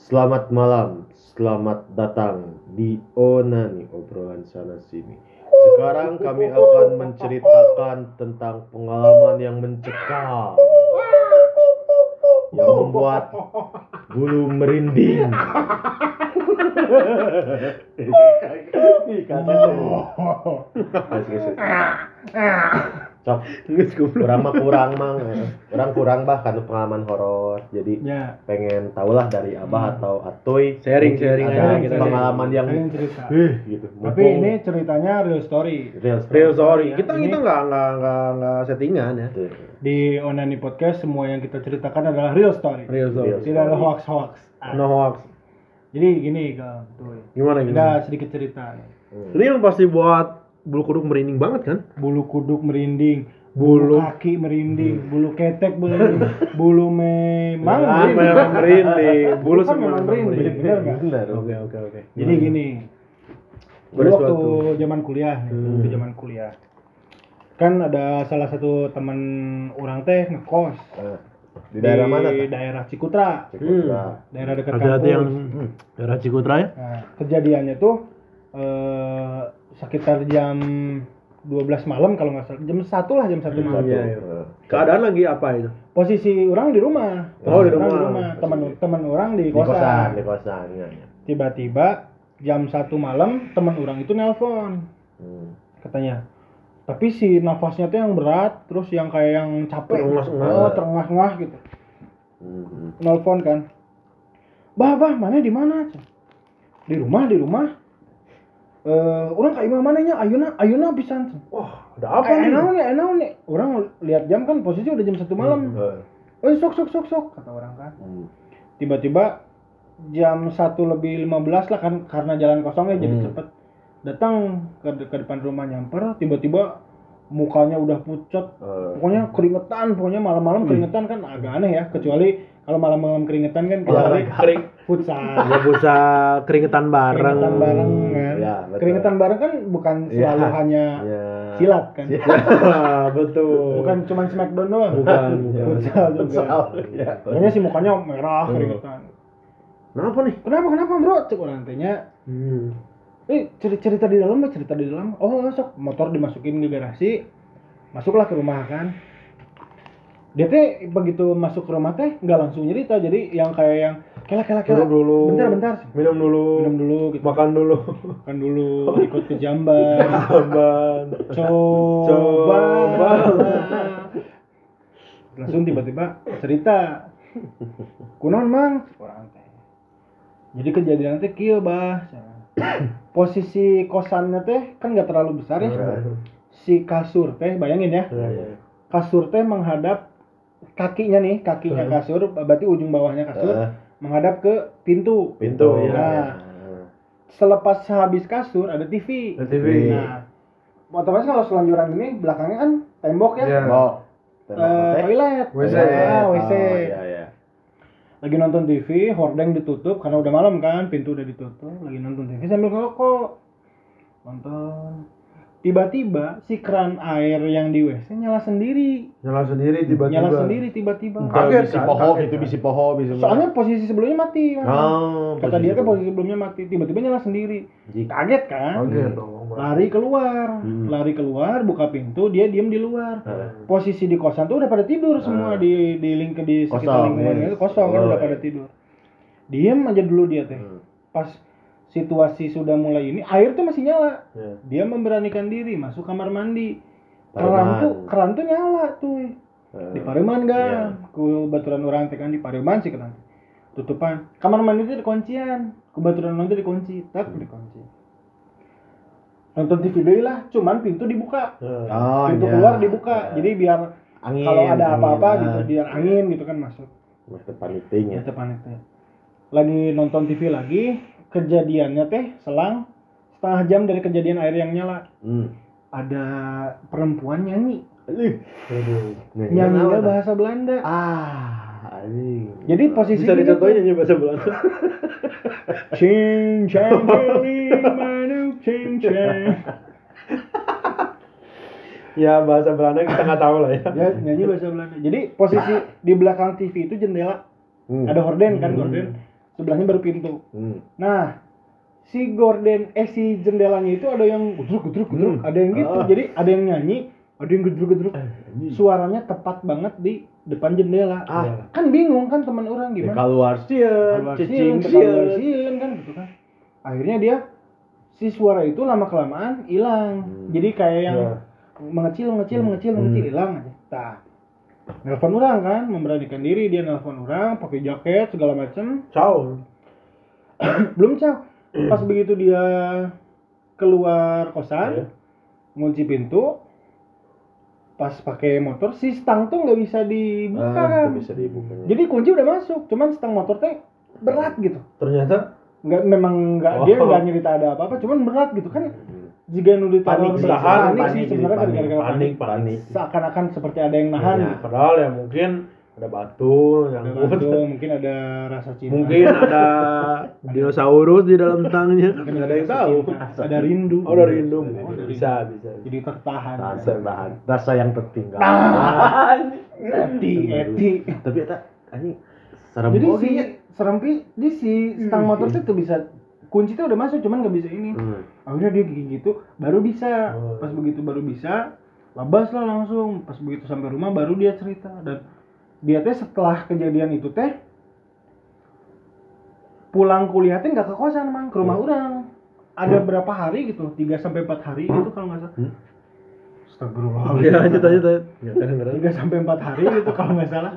Selamat malam, selamat datang di Onani obrolan sana sini. Sekarang kami akan menceritakan tentang pengalaman yang mencekam yang membuat bulu merinding. Kasih, kasih. Sok, kurang mah kurang mang, kurang kurang bah karena pengalaman horor. Jadi Ya, pengen tahulah dari abah atau atoy Sharing, sharing ada aja kita. pengalaman yang cerita. eh, gitu Tapi Mumpung ini ceritanya real story. real story. Real story. Ya, Kita ini- kita nggak nggak nggak nggak settingan ya. Di Onani Podcast semua yang kita ceritakan adalah real story. Real story. Real. Tidak ada hoax-hoax. Ah. No hoax. Jadi gini, Kang. Tuh. Gimana Kita gimana? sedikit cerita. nih. Hmm. Ini yang pasti buat bulu kuduk merinding banget kan? Bulu kuduk merinding, Bulu- bulu kaki merinding, bulu ketek merinding, bulu memang Ah, merinding. memang merinding. Bulu Bulu kan semua memang memang merinding, nggak? Benar. Oke oke oke. Jadi gini, dulu Ada waktu zaman kuliah, nih, Hmm. waktu zaman kuliah, kan ada salah satu teman orang teh ngekos Eh, di daerah mana? Di daerah Cikutra, Cikutra. daerah dekat Hati-hati kampus. yang daerah Cikutra ya. Nah, kejadiannya tuh eh, sekitar jam 12 malam kalau nggak salah, jam satu lah jam satu malam. Iya, iya. Keadaan lagi apa itu? Posisi orang di rumah, Oh, di Posisi orang rumah. teman teman orang di Di kosan, kosan. di kosan. ya, ya. Tiba-tiba jam satu malam teman orang itu nelpon. Hmm. katanya tapi si nafasnya tuh yang berat terus yang kayak yang capek Terengah-engah. oh terengah-engah gitu Hmm. nelfon kan bah bah mana di mana di rumah di rumah eh orang kayak mana nya ayuna ayuna pisan Cen. Wah, ada apa nih? enaon nih enaon nih orang lihat jam kan posisi udah jam satu malam Eh, oh sok sok sok sok kata orang kan hmm. tiba-tiba jam satu lebih 15 lah kan karena jalan kosongnya jadi Hmm. cepet datang ke, ke depan rumah nyamper tiba-tiba mukanya udah pucat Eh, pokoknya keringetan pokoknya malam-malam keringetan kan agak aneh ya kecuali kalau malam-malam keringetan kan kecuali Kering. futsal Ya bisa keringetan bareng. keringetan bareng kan Ya, betul. keringetan bareng kan bukan selalu Ya. hanya ya. silat kan Betul. bukan cuma smackdown doang Bukan. futsal juga Futsal, ya. pokoknya sih mukanya merah Hmm. keringetan Kenapa nih? kenapa kenapa bro cek orang tanya Hmm. Eh, cerita, cerita di dalam, Mbak, cerita di dalam. Oh, sok motor dimasukin ke garasi. Masuklah ke rumah kan. Dia teh begitu masuk ke rumah teh nggak langsung cerita, jadi yang kayak yang kela kela kela. Duduk dulu. Bentar bentar. Minum dulu. Minum dulu gitu. Makan dulu. Makan dulu, ikut ke jamban. Aman. Coba. Coba. Langsung tiba-tiba cerita. Kunon mang, orang teh. Jadi kejadian teh kieu bah. Posisi kosannya teh kan nggak terlalu besar ya. Si kasur teh, bayangin ya. Iya, iya. Kasur teh menghadap kakinya nih, kakinya Hmm. kasur, berarti ujung bawahnya kasur Eh, menghadap ke pintu. pintu. Iya. Nah. Selepas habis kasur ada TV. Ada TV. Nah, otomatis kalau selanjuran ini belakangnya kan tembok ya. Iya. Oh. Eh, Tembak teh. toilet. WC. Ah, WC. Oh, iya, iya. Lagi nonton TV, hordeng ditutup karena udah malam kan, pintu udah ditutup. Lagi nonton TV sambil ngerokok. Nonton. Tiba-tiba si keran air yang di WC nyala sendiri. Nyala sendiri tiba-tiba. Nyala sendiri tiba-tiba. Kaget Bisi kan, poho kaget gitu, kan. bisi poho, bisa. Soalnya posisi sebelumnya mati. Mas. Oh, Kata dia kan posisi sebelumnya mati, tiba-tiba nyala sendiri. Kaget kan? Kaget dong. Lari keluar, Hmm. lari keluar, buka pintu, dia diem di luar. Eh, Posisi di kosan tuh udah pada tidur semua di di link di sekitar Kosong, lingkungan ya. itu kosong kan udah iya. pada tidur. Diem aja dulu dia teh. Hmm. Pas situasi sudah mulai ini, air tuh masih nyala. Ya. Dia memberanikan diri masuk kamar mandi. Keran tuh keran tuh nyala tuh. Eh, Di Pareman Iya. kan. Ku baturan orang teh kan di Pareman sih kan. Tutupan. Kamar mandi itu dikuncian. Kebetulan orang tuh dikunci, tak Hmm. dikunci. Nonton TV deui lah, cuman pintu dibuka. Oh, pintu iya. keluar dibuka. Eh, Jadi biar angin. kalau ada apa-apa ah. gitu biar angin gitu kan masuk. Mas depan meeting ya. Depan itu. Lagi nonton TV lagi, kejadiannya teh selang setengah jam dari kejadian air yang nyala. Hmm. Ada perempuan nyanyi. Aduh. Nyanyinya bahasa Belanda. Ah, anjing. Jadi posisi Bisa dicontohin nyanyi bahasa Belanda. Cing cang manuk cing cang. ya bahasa Belanda kita nggak tahu lah ya. Dia nyanyi bahasa Belanda. Jadi posisi di belakang TV itu jendela Hmm. ada horden kan Hmm. horden sebelahnya baru pintu. Hmm. Nah, si gorden eh si jendelanya itu ada yang gudruk gudruk gudruk, Hmm. ada yang gitu. Ah. Jadi ada yang nyanyi, ada yang gudruk gudruk. Suaranya tepat banget di depan jendela. Ah. Kan bingung kan teman orang gimana? keluar sieun, cicing keluar sieun. kan gitu kan. Akhirnya dia si suara itu lama kelamaan hilang. Hmm. Jadi kayak yang Ya. mengecil mengecil mengecil Hmm. mengecil hilang aja. Nah, nelfon orang kan, memberanikan diri dia nelfon orang, pakai jaket segala macem. Ciao. Belum cah. Pas begitu dia keluar kosan, Ya. ngunci pintu, pas pakai motor si stang tuh nggak bisa dibuka Ah, kan. bisa dibukanya. Jadi kunci udah masuk, cuman stang motor teh berat gitu. Ternyata Nggak memang nggak Oh. dia nggak nyerita ada apa-apa, cuman berat gitu kan. Hmm. Jika nu Panik, ditaruh tahan, panik, panik, sih sebenarnya panik, gara-gara panik. panik, panik. Seakan-akan seperti ada yang nahan. Iya. Padahal ya mungkin ada batu yang Ada batu, mungkin ada rasa cinta. mungkin ada dinosaurus di dalam tangnya. Mungkin ada yang tahu. Ada rindu. Oh dari rindu. Oh, Bisa, bisa. Jadi tertahan. Rasa bahan, rasa yang tertinggal. Eti, eti. Tapi eta anjing serem Jadi si nya. serempi di si stang motor tuh bisa kunci tuh udah masuk cuman nggak bisa ini. Hmm. Akhirnya dia gigi gitu baru bisa. Oh. Pas begitu baru bisa labas lah langsung. Pas begitu sampai rumah baru dia cerita dan dia teh setelah kejadian itu teh pulang kuliah teh nggak ke kosan mang ke rumah orang. Ada berapa hari gitu, 3 sampai 4 hari gitu kalau nggak salah. Hmm. Ya lanjut lanjut lanjut. Ya kadang-kadang. tiga sampai empat hari gitu kalau nggak salah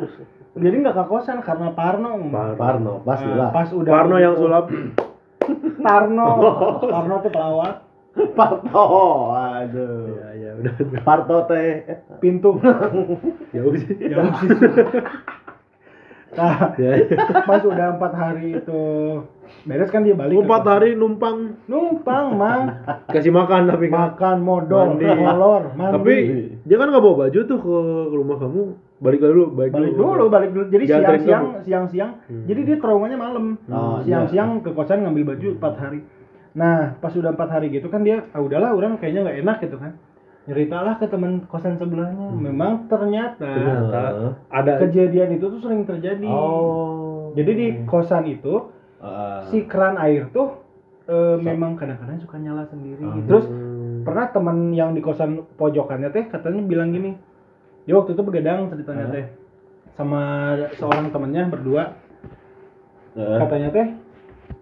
jadi nggak ke kosan karena Parno Par- Parno, Nah, lah. pas udah Parno yang sulap. Parno Parno tuh pelawak Parto, aduh. Ya ya udah. Parto teh pintu Ya udah jauh sih nah Ya. pas udah empat hari itu beres kan dia balik Empat hari numpang numpang mang kasih makan tapi kan. makan modal Mandi. molor mandi Tapi dia kan nggak bawa baju tuh ke rumah kamu. Balik dulu, balik, balik dulu. balik dulu. Jadi siang-siang siang-siang Hmm. jadi dia traumanya malam. Oh, siang-siang ke kosan ngambil baju empat hari. Nah pas udah empat hari gitu kan dia ah udahlah orang kayaknya nggak enak gitu kan. Ceritalah ke teman kosan sebelahnya. Memang ternyata, Ternyata ada kejadian itu tuh sering terjadi. Oh. jadi di kosan itu Heeh. si keran air tuh eh, memang kadang-kadang suka nyala sendiri Oh. terus pernah teman yang di kosan pojokannya teh katanya bilang gini dia waktu itu begadang ceritanya teh sama seorang temennya berdua Heeh. katanya teh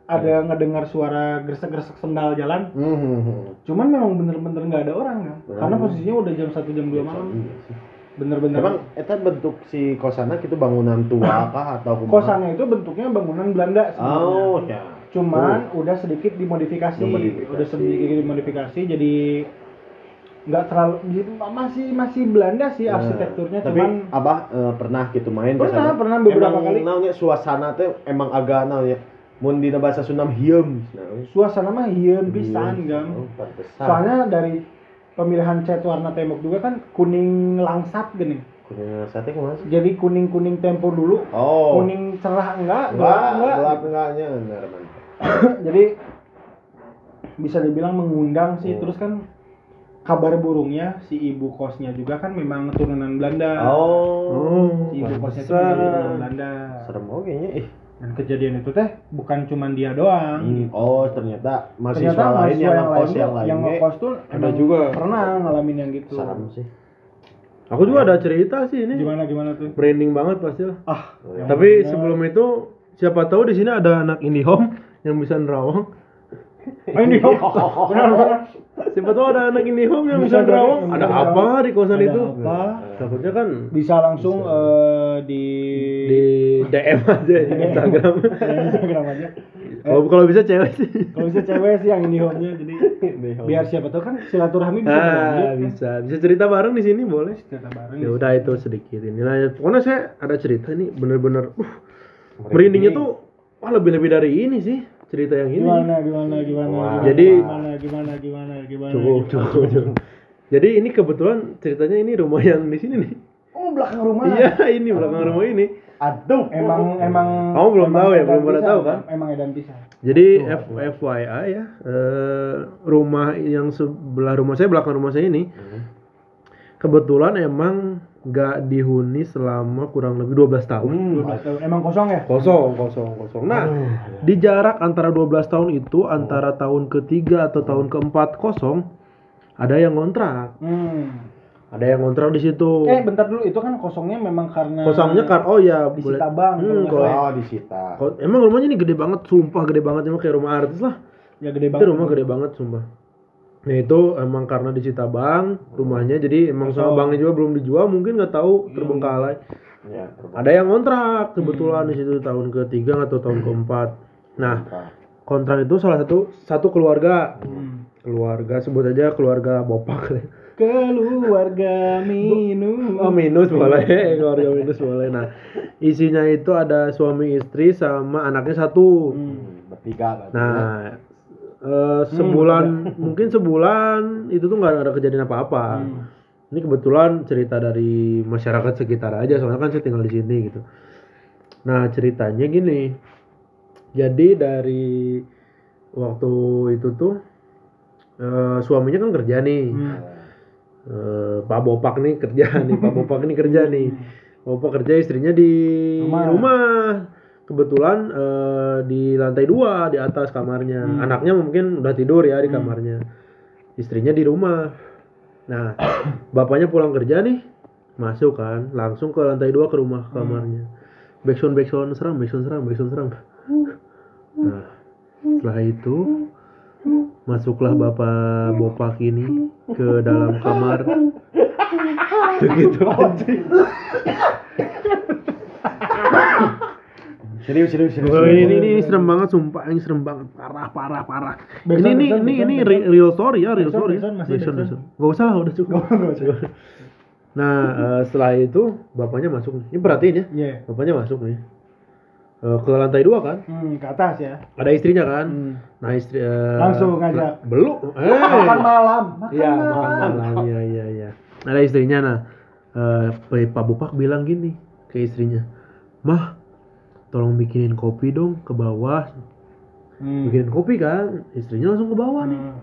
ada ngedengar suara gresek-gresek sendal jalan Hmm. cuman memang bener-bener nggak ada orang kan Bener. karena posisinya udah jam satu jam dua malam Iya bener-bener Emang eta bentuk si kosana itu bangunan tua kah atau kumaha? kosannya itu bentuknya bangunan Belanda sebenarnya Oh, ya. cuman udah sedikit dimodifikasi, Dimodifikasi. udah sedikit dimodifikasi jadi nggak terlalu masih masih Belanda sih Nah, arsitekturnya tapi cuman abah eh, pernah gitu main Pernah, sana? pernah beberapa emang, kali. naonnya suasana teh emang agak naonnya mun dina bahasa Sunda hieum naon. suasana mah hieun pisan Hieum. gam Oh, soalnya dari pemilihan cat warna tembok juga kan kuning langsat gini kuning sate kumaha sih? jadi kuning kuning tempo dulu Oh. kuning cerah enggak enggak, gelap enggak gelap enggaknya benar jadi bisa dibilang mengundang sih Hmm. terus kan kabar burungnya si ibu kosnya juga kan memang keturunan Belanda Oh. si ibu kosnya itu keturunan Belanda Serem oge nya ih. dan kejadian itu teh bukan cuman dia doang Hmm, Oh, ternyata mahasiswa ternyata lain mahasiswa yang yang lain yang lain yang ngekos tuh ada emang juga. pernah ngalamin yang gitu serem sih. Aku juga ada cerita sih ini. gimana gimana tuh Branding banget pasti lah. ah Oh, ya. Tapi benar. sebelum itu siapa tahu di sini ada anak IndiHome yang bisa nerawang. oh, ini oh, benar benar Siapa tahu ada anak IndiHome yang Bisa bisa nerawang. Ada bisa apa di kosan Ada itu? apa? Takutnya kan bisa langsung eh, di di DM aja di Instagram. di Instagram aja Kalau kalau bisa cewek sih. kalau bisa cewek sih yang ini home-nya jadi biar siapa tahu kan silaturahmi bisa berlanjut Ah, kan. bisa. Bisa cerita bareng di sini boleh. cerita bareng Ya udah itu sedikit inilah. ya. Pokoknya saya ada cerita nih bener-bener uh, merindingnya tuh wah lebih-lebih dari ini sih cerita yang ini. gimana gimana gimana Wah. gimana, Jadi- gimana gimana gimana gimana Cukup, gimana? cukup, cukup. Jadi ini kebetulan ceritanya ini rumah yang di sini nih. oh belakang rumah Iya, ini belakang rumah ini. Aduh, emang emang Kamu belum emang tahu ya, belum pada pisan, tahu kan? emang edan pisah Jadi F FYI ya, eh, rumah yang sebelah rumah saya belakang rumah saya ini kebetulan emang nggak dihuni selama kurang lebih 12 tahun. Hmm, 12 tahun. Emang kosong ya? Kosong, kosong, kosong. Nah, Aduh, di jarak antara 12 tahun itu antara tahun ketiga atau tahun keempat kosong ada yang ngontrak. Hmm. Ada yang ngontrak di situ. Eh bentar dulu itu kan kosongnya memang karena Kosongnya kan oh ya disita bank, Hmm, kalau kalau- oh disita. Emang rumahnya ini gede banget, sumpah gede banget emang kayak rumah artis lah. ya gede Itu banget. rumah gede banget sumpah. Nah itu emang karena disita bank rumahnya jadi emang sama banknya juga belum dijual mungkin nggak tahu terbengkalai. Ya, terbang. Ada yang kontrak kebetulan di situ tahun ketiga atau tahun keempat. Nah kontrak itu salah satu satu keluarga Hmm. keluarga sebut aja keluarga bopak Keluarga minum. oh minus boleh keluarga minus boleh nah isinya itu ada suami istri sama anaknya satu Hmm, bertiga kan. nah eh, sebulan mungkin sebulan itu tuh nggak ada kejadian apa-apa Hmm. ini kebetulan cerita dari masyarakat sekitar aja soalnya kan saya tinggal di sini gitu nah ceritanya gini jadi dari waktu itu tuh eh, suaminya kan kerja nih Hmm. Eh, Pak Bopak nih kerja nih, Pak Bopak ini kerja nih. Bopak kerja istrinya di Rumah. rumah. Kebetulan eh, di lantai dua di atas kamarnya. Hmm. Anaknya mungkin udah tidur ya di kamarnya. Istrinya di rumah. Nah, bapaknya pulang kerja nih, masuk kan, langsung ke lantai dua ke rumah kamarnya. Backsound backsound serang, backsound serang, backsound serang. Nah, setelah itu masuklah bapak bopak ini ke dalam kamar begitu anjing Serius, serius, serius. Oh, ini, ini, ini, ini serem banget sumpah ini serem banget parah parah parah ini Backsound, ini backsound, ini ini real story ya real story backsound. backsound. Nggak usah lah udah cukup nah eh, setelah itu bapaknya masuk ini perhatiin ya Iya. bapaknya masuk nih Eh, ke lantai dua kan Hmm, ke atas ya. ada istrinya kan Hmm. nah istri eh, Langsung ngajak. belum eh Makan malam. Makan Iya, malam. makan malam. Iya, iya, iya. Ada istrinya nah. eh, Pak Bupak bilang gini ke istrinya, "Mah, tolong bikinin kopi dong ke bawah." Hmm. Bikinin kopi kan, istrinya langsung ke bawah nih. Hmm.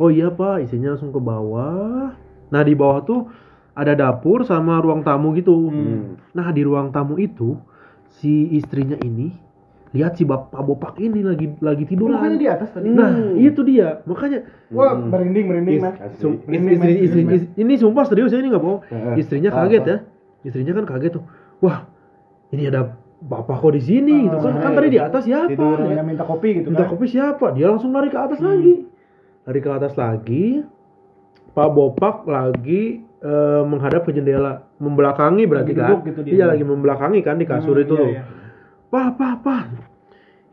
Oh iya, Pak, istrinya langsung ke bawah. Nah, di bawah tuh ada dapur sama ruang tamu gitu. Hmm. Nah, di ruang tamu itu si istrinya ini lihat si Bapak Bopak ini lagi lagi tiduran. Makanya di atas tadi. Nah, itu dia. Makanya Wah, Hmm. merinding, merinding, Is-. Sum- Merinding, istri, istri, Merinding, istri- ini sumpah serius ya ini nggak bohong. Istrinya kaget ya. Istrinya kan kaget tuh. Wah, ini ada bapak kok di sini gitu kan. Kan iya. tadi di atas siapa? Tidur, Ya. Yang minta kopi gitu Minta kan. kopi siapa? Dia langsung lari ke atas Hmm. lagi. Lari ke atas lagi. Pak Bopak lagi eh, menghadap ke jendela, membelakangi berarti Lagi kan? gitu dia. Iya lagi membelakangi kan di kasur Hmm, itu iya, iya. Pak, pak, pak.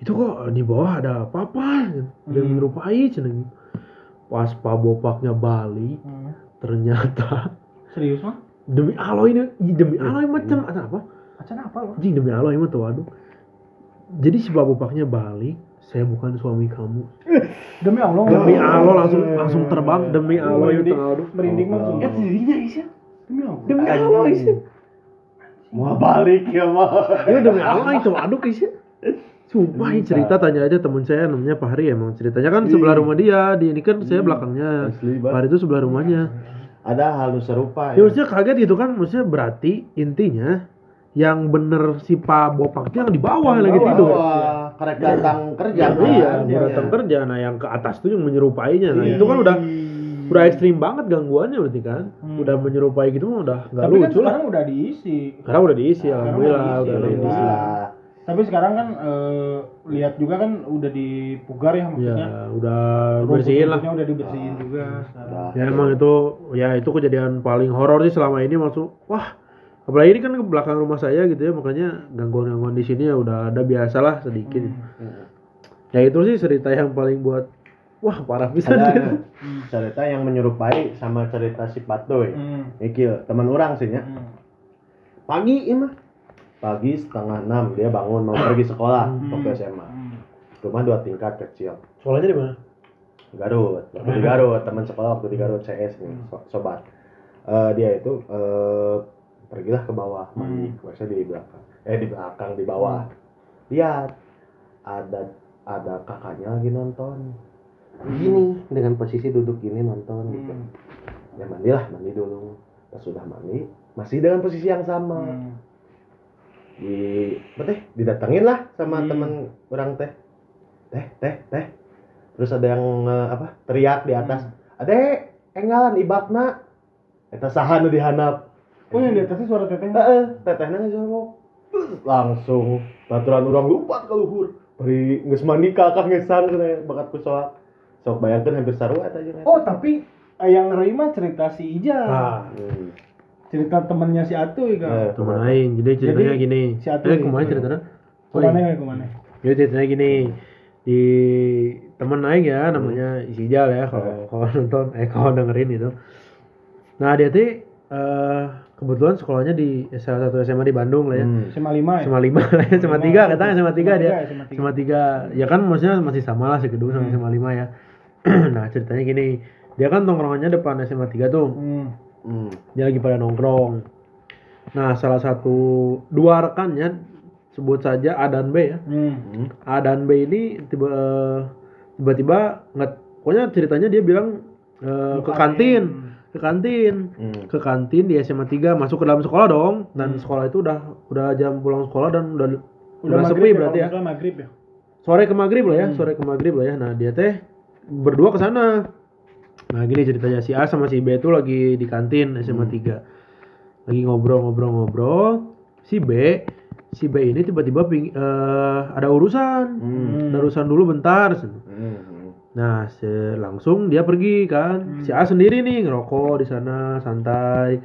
Itu kok di bawah ada? Yang Hmm. menyerupai ceneng. Pas Pak Bopaknya balik, Hmm. ternyata Serius, Mas? demi Allah ini demi Allah ini macam ada apa? Macan apa lo? Anjing demi Allah ini tuh aduh. Jadi si Pak Bopaknya balik, saya bukan suami kamu. Demi Allah. Demi Allah langsung langsung terbang demi Allah itu aduh. merinding. Oh. Eh, dirinya Isya. Demi Allah. Demi Allah isi. Mau balik ya mah. Ya demi Allah itu aduh isi. Sumpah ini cerita tanya aja temen saya namanya Pak Hari emang ceritanya kan sebelah rumah dia di ini kan saya belakangnya Pak. Hari itu sebelah rumahnya Ada halus serupa ya maksudnya kaget gitu kan maksudnya berarti intinya yang bener si Pak Bopaknya yang di bawah yang lagi bawah. tidur Wah, karek datang kerja. iya kan? mau datang kerja nah yang ke atas tuh yang menyerupainya nah Iya. itu kan udah udah ekstrim banget gangguannya berarti kan Hmm. udah menyerupai gitu udah nggak kan lucu lah sekarang udah diisi. sekarang udah diisi Sekarang alhamdulillah udah diisi, udah diisi. Tapi sekarang kan eh, lihat juga kan udah dipugar ya ya maksudnya. udah bersihin lah udah dibersihin juga. Udah. ya emang itu ya itu kejadian paling horor sih selama ini maksud wah apalagi ini kan ke belakang rumah saya gitu ya makanya gangguan-gangguan di sini ya udah ada biasalah sedikit Hmm. ya itu sih cerita yang paling buat wah parah bisa Ada cerita yang menyerupai sama cerita si Patoy. Hmm. Ikil, teman orang sih ya. Hmm. Pagi ini mah. Pagi setengah enam dia bangun mau pergi sekolah waktu SMA. Hmm. Rumah dua tingkat kecil. soalnya di mana Garut, waktu di Garut, teman sekolah waktu di Garut CS nih, so- sobat. Eh, dia itu eh, pergilah ke bawah, mandi, biasanya di belakang, eh di belakang di bawah. Lihat ada ada kakaknya lagi nonton. Gini dengan posisi duduk gini nonton gitu. Hmm. Ya mandilah, mandi dulu. Pas sudah mandi, masih dengan posisi yang sama Hmm. di teh didatengin lah sama Hmm. temen orang teh teh teh teh terus ada yang eh, apa teriak di atas Hmm. ade enggalan ibakna eta saha nu dihanap Oh yang di atasnya suara teteh. heeh tetehna ngejawab langsung baturan urang lupat ka luhur bari geus mandi ka akang ngesan cenah bakat ku soak sok bayangkeun hampir sarua eta jeung eta. Oh tapi eh, yang Rima cerita si Ija. Nah, Hmm. Cerita temennya si Atuy Eh, kan. teman aing. Jadi ceritanya Jadi, gini. si Atu eh, ke mana ceritanya? Ke mana iya. ya ke mana? Jadi ceritanya gini. Di temen aing ya namanya Isijal ya kalau Eh. kalau nonton eh kalau dengerin itu. Nah, dia tuh eh kebetulan sekolahnya di salah satu SMA di Bandung lah ya. Hmm. SMA 5 ya? SMA 5 lah ya, SMA 3 katanya SMA 3 dia. SMA tiga. SMA 3. Ya kan maksudnya masih sama lah segedung sama Hmm. SMA 5 ya. nah, ceritanya gini. Dia kan nongkrongannya depan SMA 3 tuh. Hmm. Hmm. Dia lagi pada nongkrong. Nah, salah satu dua rekannya sebut saja A dan B ya. Hmm. Hmm. A dan B ini tiba tiba-tiba nggak pokoknya ceritanya dia bilang eh, ke kantin, hmm. Ke kantin, Hmm. ke kantin di SMA 3 masuk ke dalam sekolah dong dan Hmm. sekolah itu udah udah jam pulang sekolah dan udah udah, Udah, sepi maghrib berarti ya. maghrib ya. Sore ke maghrib lah ya, Hmm. sore ke maghrib lah ya. Nah, dia teh berdua ke sana. Nah, gini ceritanya si A sama si B itu lagi di kantin SMA Hmm. 3. Lagi ngobrol-ngobrol-ngobrol. Si B, si B ini tiba-tiba ping, eh, ada urusan. Hmm. Ada urusan dulu bentar. Hmm. Nah, se- langsung dia pergi kan. Hmm. Si A sendiri nih ngerokok di sana santai.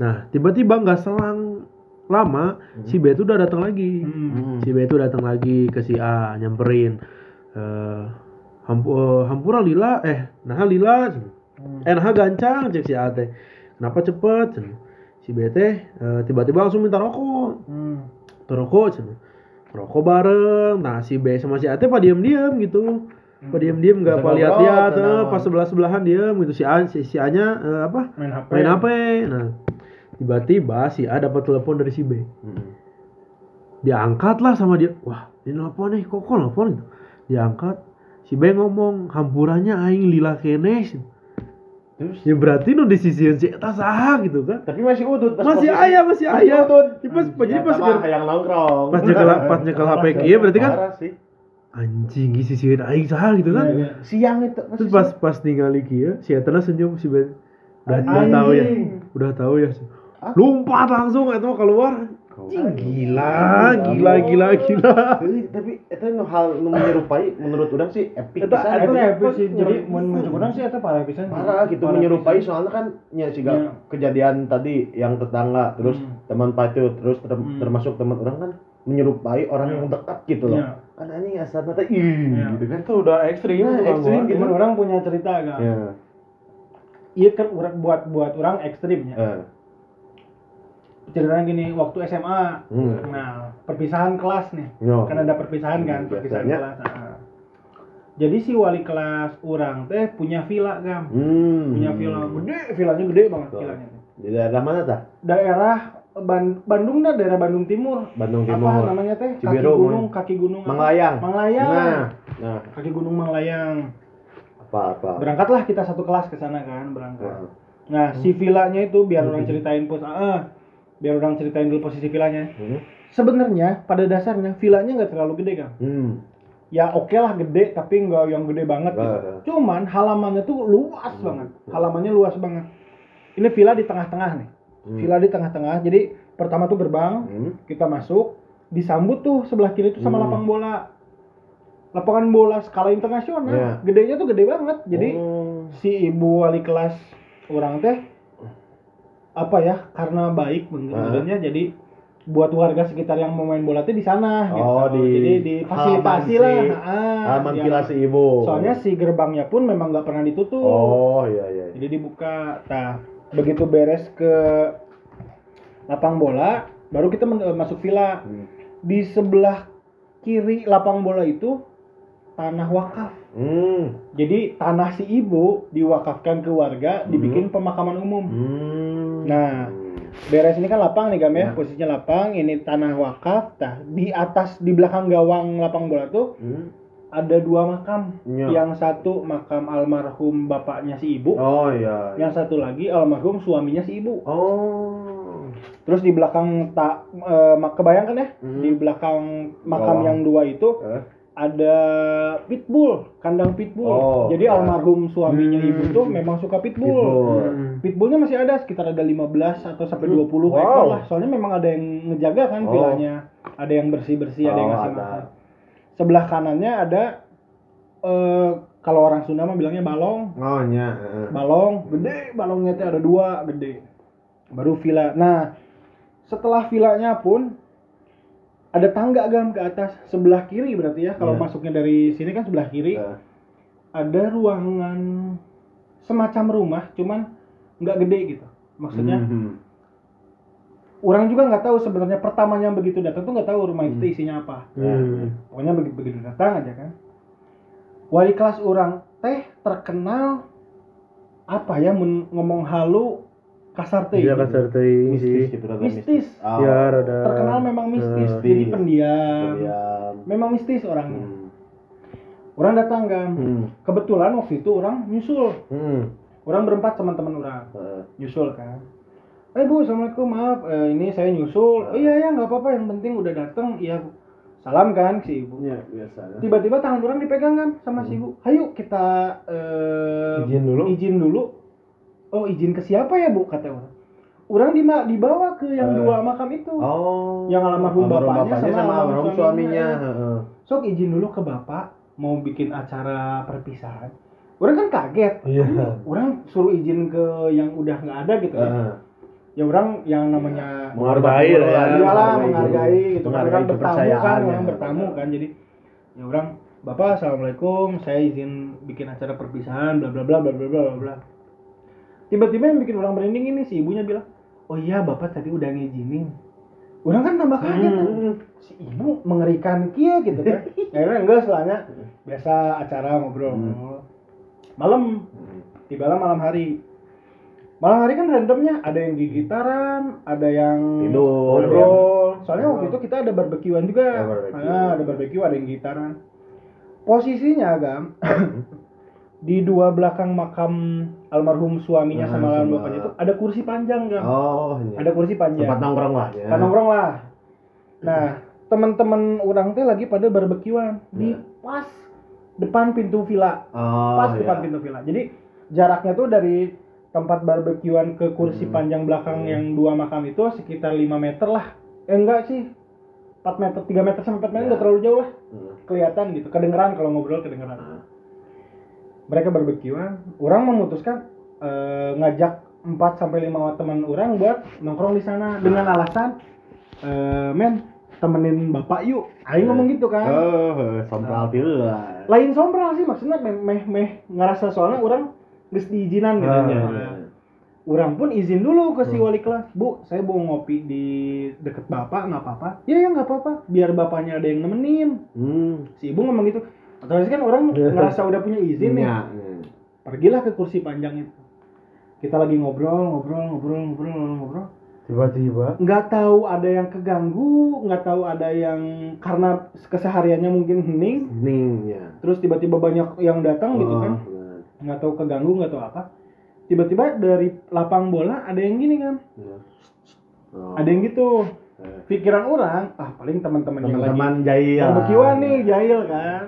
Nah, tiba-tiba nggak selang lama si B itu udah datang lagi. Hmm. Hmm. Si B itu datang lagi ke si A nyamperin. Eh hampu, eh, hampura lila eh nah lila Hmm. eh nah gancang cek si A teh. Kenapa cepet? Cen. Si B teh eh, tiba-tiba langsung minta rokok. Hmm. Rokok cen. Rokok bareng. Nah, si B sama si A teh pada diem-diem gitu. Hmm. Apa diem-diem nggak Kita apa lihat-lihat eh, pas sebelah-sebelahan diem gitu si A si, si A-nya eh, apa? Main HP. Main HP. Nah, tiba-tiba si A dapat telepon dari si B. Hmm. Diangkat lah sama dia. Wah, ini nelfon nih, kok kok gitu. Diangkat. Si B ngomong, hampurannya aing lila kene. Terus Ya berarti nu disisian si eta saha gitu kan. tapi masih udut pas Masih posisi- ayah, masih Masih ayah. udut. Jadi pas jadi Ya, pas yang nongkrong. pas nyekel pas nyekel HP kieu berarti kan Parah sih. Anjing disisian aing saha gitu kan. Iya, iya. Siang itu Terus pas pas ningali kieu si eta senyum si Ben. Udah, udah tahu ya. Udah tahu ya. Ah. Lompat langsung mah keluar. Anjing gila, gila, gila, gila. Tapi tapi itu nu hal nu menyerupai menurut orang sih epic Eta- pisan. Eta epic sih. Jadi muncul orang sih eta parah pisan. parah gitu Parah menyerupai soalnya kan ya sih Iya. kejadian tadi yang tetangga terus Hmm. teman pacu terus ter- Hmm. termasuk teman orang kan menyerupai orang yang dekat gitu loh. Kan anjing asal mata ih Iya. gitu kan Itu udah ekstrim Nah, ekstrim gitu. Cuman orang punya cerita kan. ya Iya kan urang buat buat orang ekstrimnya. eh. Ceritanya gini, waktu SMA, Hmm. nah perpisahan kelas nih, Yo. kan ada perpisahan kan, Hmm, perpisahan biasanya. kelas. nah. Jadi si wali kelas orang teh punya villa kan, hmm. punya villa gede, villanya gede banget villanya. di daerah mana tah Daerah Ban- Bandung dah, daerah Bandung Timur. Bandung Apa Timur namanya teh? Kaki Cibiru, gunung, kaki gunung. apa? Manglayang Manglayang. nah nah Kaki gunung Manglayang. apa apa Berangkatlah kita satu kelas ke sana kan, berangkat. Nah. Nah, si villanya itu biar orang ceritain pos ah, biar orang ceritain dulu posisi villanya. Hmm. Sebenarnya pada dasarnya villanya nggak terlalu gede kan. Hmm. Ya oke lah gede tapi nggak yang gede banget gitu. Nah. Cuman halamannya tuh luas Hmm. banget. Halamannya luas banget. Ini villa di tengah-tengah nih. Hmm. Villa di tengah-tengah. Jadi pertama tuh gerbang, Hmm. kita masuk, disambut tuh sebelah kiri tuh sama Hmm. lapang bola. Lapangan bola skala internasional. Iya. Gedenya tuh gede banget. Jadi Oh. si ibu wali kelas orang teh apa ya karena baik sebenarnya jadi buat warga sekitar yang mau main bola teh di sana Oh, gitu. di jadi difasilitasi halaman lah si- ah, Halaman villa si ibu. soalnya si gerbangnya pun memang nggak pernah ditutup Oh iya iya. jadi dibuka nah begitu beres ke lapang bola baru kita men- masuk villa Hmm. di sebelah kiri lapang bola itu tanah wakaf Hmm. jadi tanah si ibu diwakafkan ke warga, Hmm. dibikin pemakaman umum. Hmm. Nah, beres ini kan lapang nih Gam ya, Ya. posisinya lapang, ini tanah wakaf. Nah, di atas di belakang gawang lapang bola tuh Hmm. Ada dua makam. Ya. Yang satu makam almarhum bapaknya si ibu, Oh iya. yang satu lagi almarhum suaminya si ibu. Oh. Terus di belakang tak eh, mak- kebayangkan ya, Hmm. di belakang makam Bawah. yang dua itu Eh? ada pitbull, kandang pitbull. Oh, Jadi ya. almarhum suaminya Hmm. ibu tuh memang suka pitbull. Pitbull. Hmm. Pitbullnya masih ada sekitar ada 15 atau sampai 20 Wow. ekor lah. Soalnya memang ada yang ngejaga kan Oh. vilanya. Ada yang bersih-bersih, ada yang Oh, ngasih ada. makan. Sebelah kanannya ada eh kalau orang Sunda mah bilangnya balong. Oh, heeh. Balong, gede balongnya tuh ada dua, gede. Baru villa. Nah, setelah villanya pun ada tangga gam ke atas sebelah kiri berarti ya kalau Iya. masuknya dari sini kan sebelah kiri Eh, ada ruangan semacam rumah cuman nggak gede gitu maksudnya mhm. Orang juga nggak tahu sebenarnya pertamanya begitu datang tuh nggak tahu rumah itu Hmm. isinya apa Hmm. pokoknya begitu begitu datang aja kan wali kelas orang teh terkenal apa ya men- ngomong halu kasar teh Dia gitu. kasar teuing mistis sih. gitu rada Mistis. Oh. Ya rada terkenal memang mistis jadi mistis. pendiam Diam. memang mistis orangnya Hmm. orang datang kan Hmm. kebetulan waktu itu orang nyusul Hmm. orang berempat teman-teman orang Eh, nyusul kan eh bu assalamualaikum maaf eh, ini saya nyusul oh, iya ya nggak apa-apa yang penting udah datang iya Bu." salam kan si ibu Ya, biasa. tiba-tiba tangan orang dipegang kan sama si ibu ayo kita eh, Izin dulu. izin dulu oh izin ke siapa ya bu kata orang orang dima- dibawa ke yang Eh. dua makam itu Oh. Yang almarhum bapaknya sama sama almarhum suaminya. suaminya. heeh. sok izin dulu ke bapak mau bikin acara perpisahan orang kan kaget Iya. orang suruh izin ke yang udah nggak ada gitu ya Heeh ya orang yang namanya menghargai lah ya iyalah menghargai itu menghargai gitu. kan bertamu kan orang bertamu kan. Jadi ya orang bapak assalamualaikum saya izin bikin acara perpisahan bla bla bla bla bla bla bla. Tiba-tiba yang bikin orang merinding ini si ibunya bilang oh iya bapak tadi udah ngizinin. Orang kan tambah kaget hmm. si ibu mengerikan kia gitu kan. Akhirnya enggak selanya biasa acara ngobrol. Hmm. malam tibalah malam hari malam hari kan randomnya ada yang gigitaran ada yang Tidur. ngobrol soalnya waktu itu kita ada barbekyuan juga Ya, barbecue. Ah, ada barbeque ada yang gitaran posisinya agam di dua belakang makam almarhum suaminya Nah, sama almarhum bapaknya itu ada kursi panjang gam Oh, iya. ada kursi panjang tempat nongkrong lah ya. Kan nongkrong lah. Nah, teman-teman orang teh lagi pada barbekyuan di Ya. pas depan pintu villa. Oh, Pas iya. depan pintu villa. Jadi jaraknya tuh dari tempat barbekyuan ke kursi Hmm. panjang belakang Hmm. yang dua makam itu sekitar 5 meter lah. Eh enggak sih. 4 meter, 3 meter sampai 4 meter Ya. enggak terlalu jauh lah. Hmm. Kelihatan gitu, kedengeran kalau ngobrol kedengeran. Nah. Mereka barbekyuan, orang memutuskan eh, ngajak 4 sampai 5 teman orang buat nongkrong di sana dengan alasan eh, men temenin bapak yuk. Aing ngomong gitu kan. Oh, sompral pieu lah. Lain sombral sih maksudnya meh meh, meh ngerasa soalnya orang geus diizinan gitu Ah, nya. iya. Orang pun izin dulu ke si wali kelas, Bu, saya mau ngopi di deket bapak, nggak apa-apa. Ya ya nggak apa-apa, biar bapaknya ada yang nemenin. Hmm. Si ibu ngomong gitu. Otomatis kan orang ngerasa udah punya izin nih. Ya. Pergilah ke kursi panjang itu. Kita lagi ngobrol, ngobrol, ngobrol, ngobrol, ngobrol, ngobrol. Tiba-tiba Nggak tahu ada yang keganggu, nggak tahu ada yang karena kesehariannya mungkin hening, Ning ya. terus tiba-tiba banyak yang datang gitu Oh, kan. Nggak tahu keganggu, nggak tahu apa. Tiba-tiba dari lapang bola ada yang gini kan. Oh. ada yang gitu. Eh. Pikiran orang, ah paling teman-teman yang lagi teman-teman jahil. barbekyuan nih, jahil kan.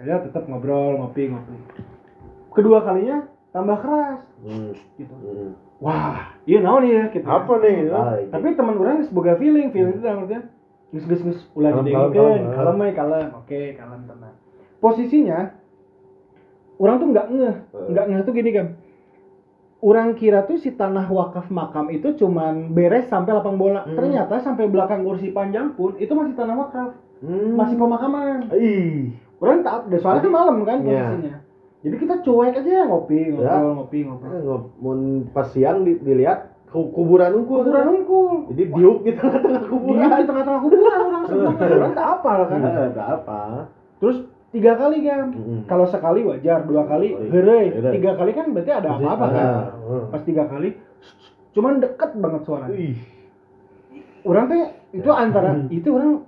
Ya tetap ngobrol, ngopi, ngopi. Kedua kalinya tambah keras Hmm. gitu. Hmm. Wah, iya naon ya gitu. apa nih? Ah, Tapi teman orang sebagai feeling, feeling itu maksudnya gus gus gus ulah Kalem, didengerin, kalem, kalem. kalem, oke kalem tenang. Posisinya orang tuh nggak ngeh, Eh. nggak ngeh tuh gini kan. Orang kira tuh si tanah wakaf makam itu cuman beres sampai lapang bola. Hmm. Ternyata sampai belakang kursi panjang pun itu masih tanah wakaf, Hmm. masih pemakaman. Ih. Orang tak, dan soalnya kan malam kan Iya. posisinya. Jadi kita cuek aja ngopi, ngobrol, Ya. ngopi, ngobrol. Eh, nggak- mun pas siang di- dilihat ku- kuburan unggul. Kuburan unggul. Jadi diuk di tengah-tengah kuburan. di tengah-tengah kuburan orang sebenarnya. Orang tak apa kan. Eh, nggak apa. Terus tiga kali kan. Mm-mm. Kalau sekali wajar, dua kali Kali. heureuy. Heureuy. Tiga kali kan berarti ada apa-apa kan. Ah. Pas tiga kali cuman deket banget suaranya. Ih. Orang teh itu antara itu orang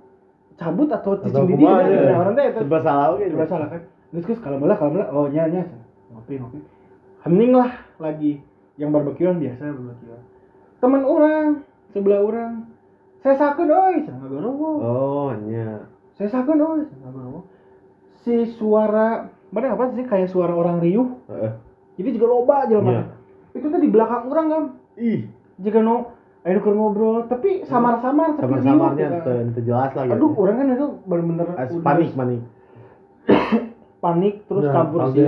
cabut atau cicing di dia kan. ya. Orang teh itu Serba salah oke. Coba salah kan. Terus terus kalau malah kalau malah oh nya nya ngopi ngopi. Hening lah lagi yang barbekyuan biasa barbekyuan. Teman orang sebelah orang saya sakit oi saya ngagorowo Oh, nya. saya sakit oi saya ngagorowo si suara mana apa sih kayak suara orang riuh Heeh. jadi juga loba aja Iya. itu tuh di belakang orang kan Ih, jika no ayo keur ngobrol tapi samar-samar tapi samar-samarnya riuh, teu teu jelas lagi. aduh orang kan itu bener-bener As- udah panik panik. panik terus Nah, kaget, sih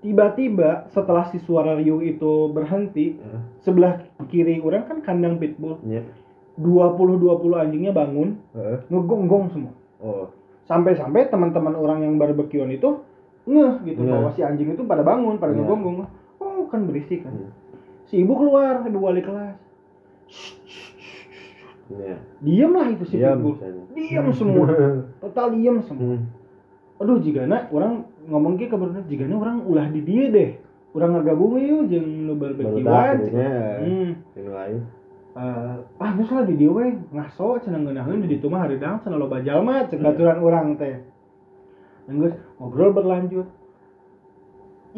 tiba-tiba setelah si suara riuh itu berhenti Heeh. sebelah kiri orang kan kandang pitbull Nya. 20-20 anjingnya bangun Heeh. ngegonggong semua Oh. Sampai-sampai teman-teman orang yang barbekyuan itu ngeh gitu Ngeh. bahwa si anjing itu pada bangun pada Iya. ngegonggong oh kan berisik kan Iya. si ibu keluar ibu wali kelas Nya. diem lah itu si Diam. pitbull diem semua total diem semua Hmm. aduh jigana orang ngomong ke kabarnya jigana orang ulah di dia deh orang ngagabung yuk jeung nu Baru barbekyuan hmm. Yang lain. Eh, ah lah di dieu we ngaso cenah ngeunaheun di ditu mah hareudang cenah loba jalma cek baturan urang teh. Dan geus ngobrol berlanjut.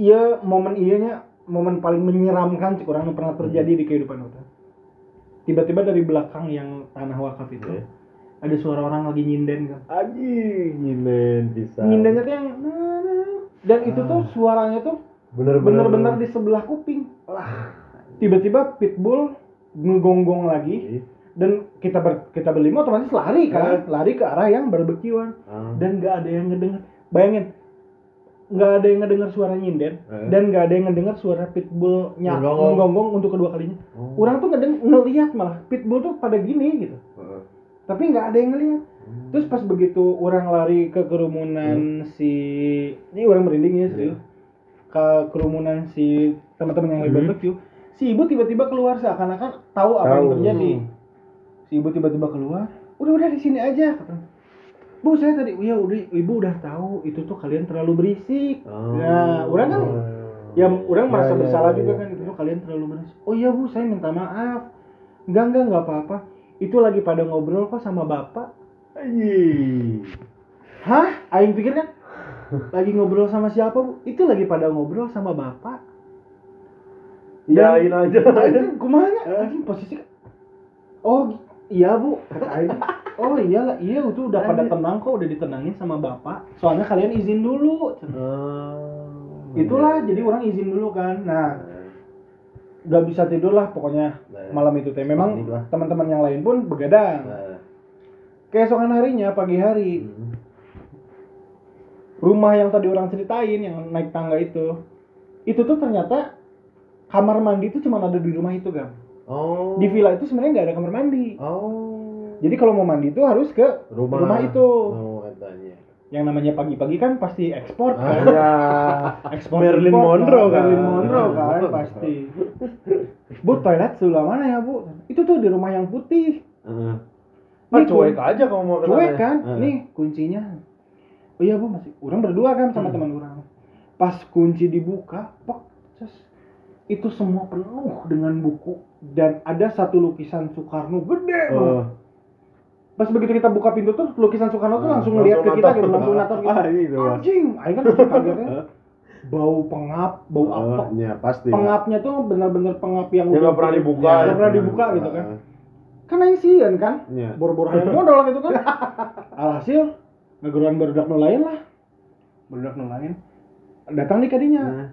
Iya momen iya nya momen paling menyeramkan cek orang nu pernah terjadi di kehidupan orang tiba-tiba dari belakang yang tanah wakaf itu Oke. ada suara orang lagi nyinden kan. Anjing, nyinden bisa. nyindennya tuh yang dan itu tuh suaranya tuh bener-bener. di sebelah kuping. Tiba-tiba pitbull ngegonggong lagi Ih. dan kita ber, kita berlima otomatis lari kan lari ke arah yang barbekyuan Ah. dan nggak ada yang ngedenger bayangin nggak ada yang ngedengar suara nyinden Eh. dan nggak ada yang ngedengar suara pitbull nyak Ngegonggong. untuk kedua kalinya Oh. orang tuh ngedeng ngelihat malah pitbull tuh pada gini gitu Heeh. tapi nggak ada yang ngelihat terus pas begitu orang lari ke kerumunan si ini orang merinding ya sih ke kerumunan si teman-teman yang Hmm. barbecue si ibu tiba-tiba keluar seakan-akan tahu apa yang Tahu. terjadi si ibu tiba-tiba keluar udah udah di sini aja bu saya tadi ya udah ibu udah tahu itu tuh kalian terlalu berisik Oh. nah orang kan ya orang Ya, merasa ya, bersalah ya, juga ya. kan itu tuh kalian terlalu berisik oh iya bu saya minta maaf enggak enggak enggak apa-apa itu lagi pada ngobrol kok sama bapak Anjing. Hah? Aing pikir kan lagi ngobrol sama siapa bu? Itu lagi pada ngobrol sama bapak. Iyain aja. Aing kumanya? Aing posisi Oh iya bu, kata Aing. Oh iyalah, iya itu udah pada tenang kok, udah ditenangin sama bapak. Soalnya kalian izin dulu. Oh. Itulah, jadi orang izin dulu kan. Nah, gak bisa tidur lah pokoknya Nah. malam itu teh. Memang teman-teman yang lain pun begadang. Nah. Keesokan harinya pagi hari, Hmm. rumah yang tadi orang ceritain yang naik tangga itu itu tuh ternyata kamar mandi itu cuma ada di rumah itu kan Oh. di villa itu sebenarnya nggak ada kamar mandi Oh. jadi kalau mau mandi itu harus ke rumah rumah itu. Oh, katanya. yang namanya pagi-pagi kan pasti ekspor Ah, kan ya. ekspor impor Monroe kan. Marilyn Monroe kan Ah. pasti bu toilet sebelah mana ya bu itu tuh di rumah yang putih Heeh. Nih, cuek aja kalau mau ke cuek sana. kan Ah. nih kuncinya oh iya bu masih orang berdua kan sama teman orang pas kunci dibuka pok itu semua penuh dengan buku dan ada satu lukisan Soekarno gede. Oh. pas begitu kita buka pintu tuh lukisan Soekarno tuh Ah, langsung ngeliat ke kita gitu langsung natap gitu Ah, gitu, Mas. anjing aing kan kagetnya bau pengap bau Oh, apa ya pasti. pengapnya tuh benar-benar pengap yang Yang udah- pernah dibuka. Ya, nggak pernah dibuka gitu kan kan sieun kan Ya. bor-bor hayang modal gitu kan alhasil ngegeruan barudak nu lain lah barudak nu lain datang di kadinya Nah.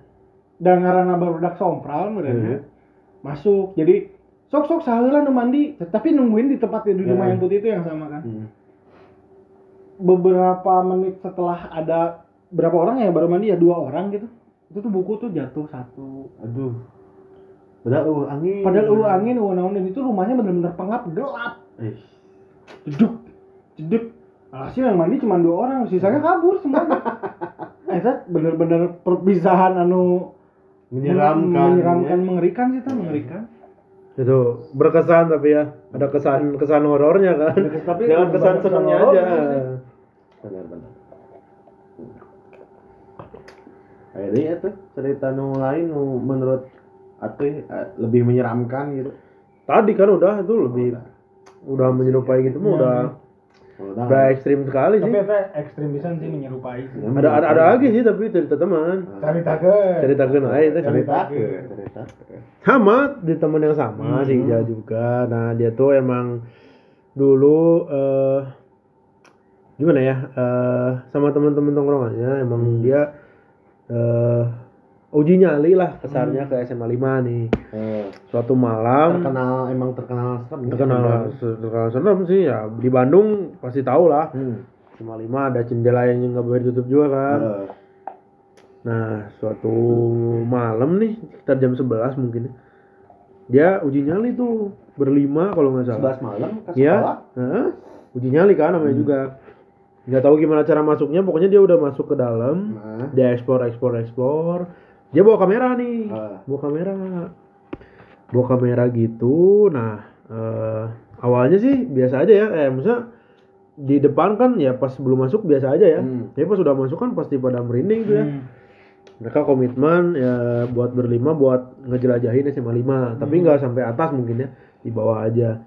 Dan ngaranna barudak sompral Heeh. mereka masuk jadi sok sok saheula nu mandi tapi nungguin di tempat di rumah Heeh. yang putih itu yang sama kan Hmm. beberapa menit setelah ada berapa orang yang baru mandi ya dua orang gitu itu tuh buku tuh jatuh satu Aduh. Padahal uh angin. padahal uh angin uh naon dan itu rumahnya bener-bener pengap gelap Eh. jeduk jeduk alhasil yang mandi cuma dua orang sisanya kabur semuanya itu bener-bener perpisahan anu menyeramkan. menyeramkan ya. mengerikan sih tuh mengerikan itu berkesan tapi ya ada kesan kesan horornya kan Tapi jangan kesan senangnya aja. Benar-benar. Akhirnya ya tuh cerita nu lain nu menurut Atuh eh, lebih menyeramkan gitu. tadi kan udah itu lebih Udah. udah menyerupai gitu mah udah Udah, ekstrim sekali sih Tapi eta ekstrim pisan sih menyerupai sih. Ya, ada ada ada lagi sih tapi cerita teman Caritakeun. ceritakan aja itu cerita cerita sama di teman yang sama Hmm. sih dia juga nah dia tuh emang dulu eh gimana ya eh sama teman-teman tongkrongannya emang Hmm. dia eh uji nyali lah kesannya ke SMA 5 nih Eh, suatu malam terkenal emang terkenal serem ya, terkenal terkenal serem sih ya di Bandung pasti tahu lah hmm. SMA 5 ada jendela yang nggak boleh ditutup juga kan Eh, Nah, suatu malam nih, sekitar jam 11 mungkin. Dia uji nyali tuh berlima kalau nggak salah. 11 malam ke sekolah Iya. Heeh. Uji nyali kan namanya juga. Nggak tahu gimana cara masuknya, pokoknya dia udah masuk ke dalam. nah Dia explore, explore, explore. Dia bawa kamera nih. Ah. Bawa kamera. Bawa kamera gitu. Nah, eh, awalnya sih biasa aja ya. Eh, maksudnya di depan kan ya pas belum masuk biasa aja ya. Hmm. Tapi pas udah masuk kan pasti pada merinding tuh ya Hmm. mereka komitmen ya buat berlima buat ngejelajahin SMA 5 tapi nggak sampai atas mungkin ya di bawah aja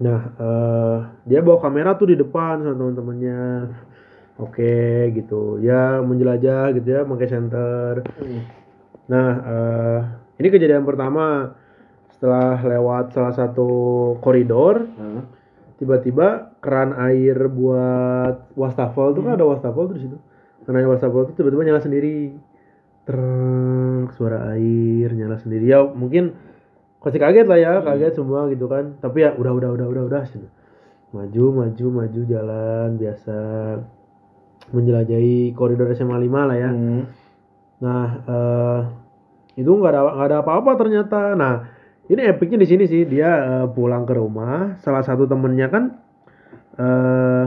nah eh, dia bawa kamera tuh di depan sama teman-temannya oke gitu. Ya menjelajah gitu ya pakai center nah eh, ini kejadian pertama setelah lewat salah satu koridor. Nah, tiba-tiba keran air buat wastafel tuh kan ada wastafel tuh di situ. Keran air wastafel tuh tiba-tiba nyala sendiri. Treng, suara air nyala sendiri ya mungkin pasti kaget lah ya kaget semua gitu kan tapi ya udah udah udah udah udah sini. maju maju maju jalan biasa menjelajahi koridor SMA 5 lah ya hmm. Nah, eh, itu nggak ada nggak ada apa-apa ternyata. Nah, ini epicnya di sini sih dia eh, pulang ke rumah. Salah satu temennya kan eh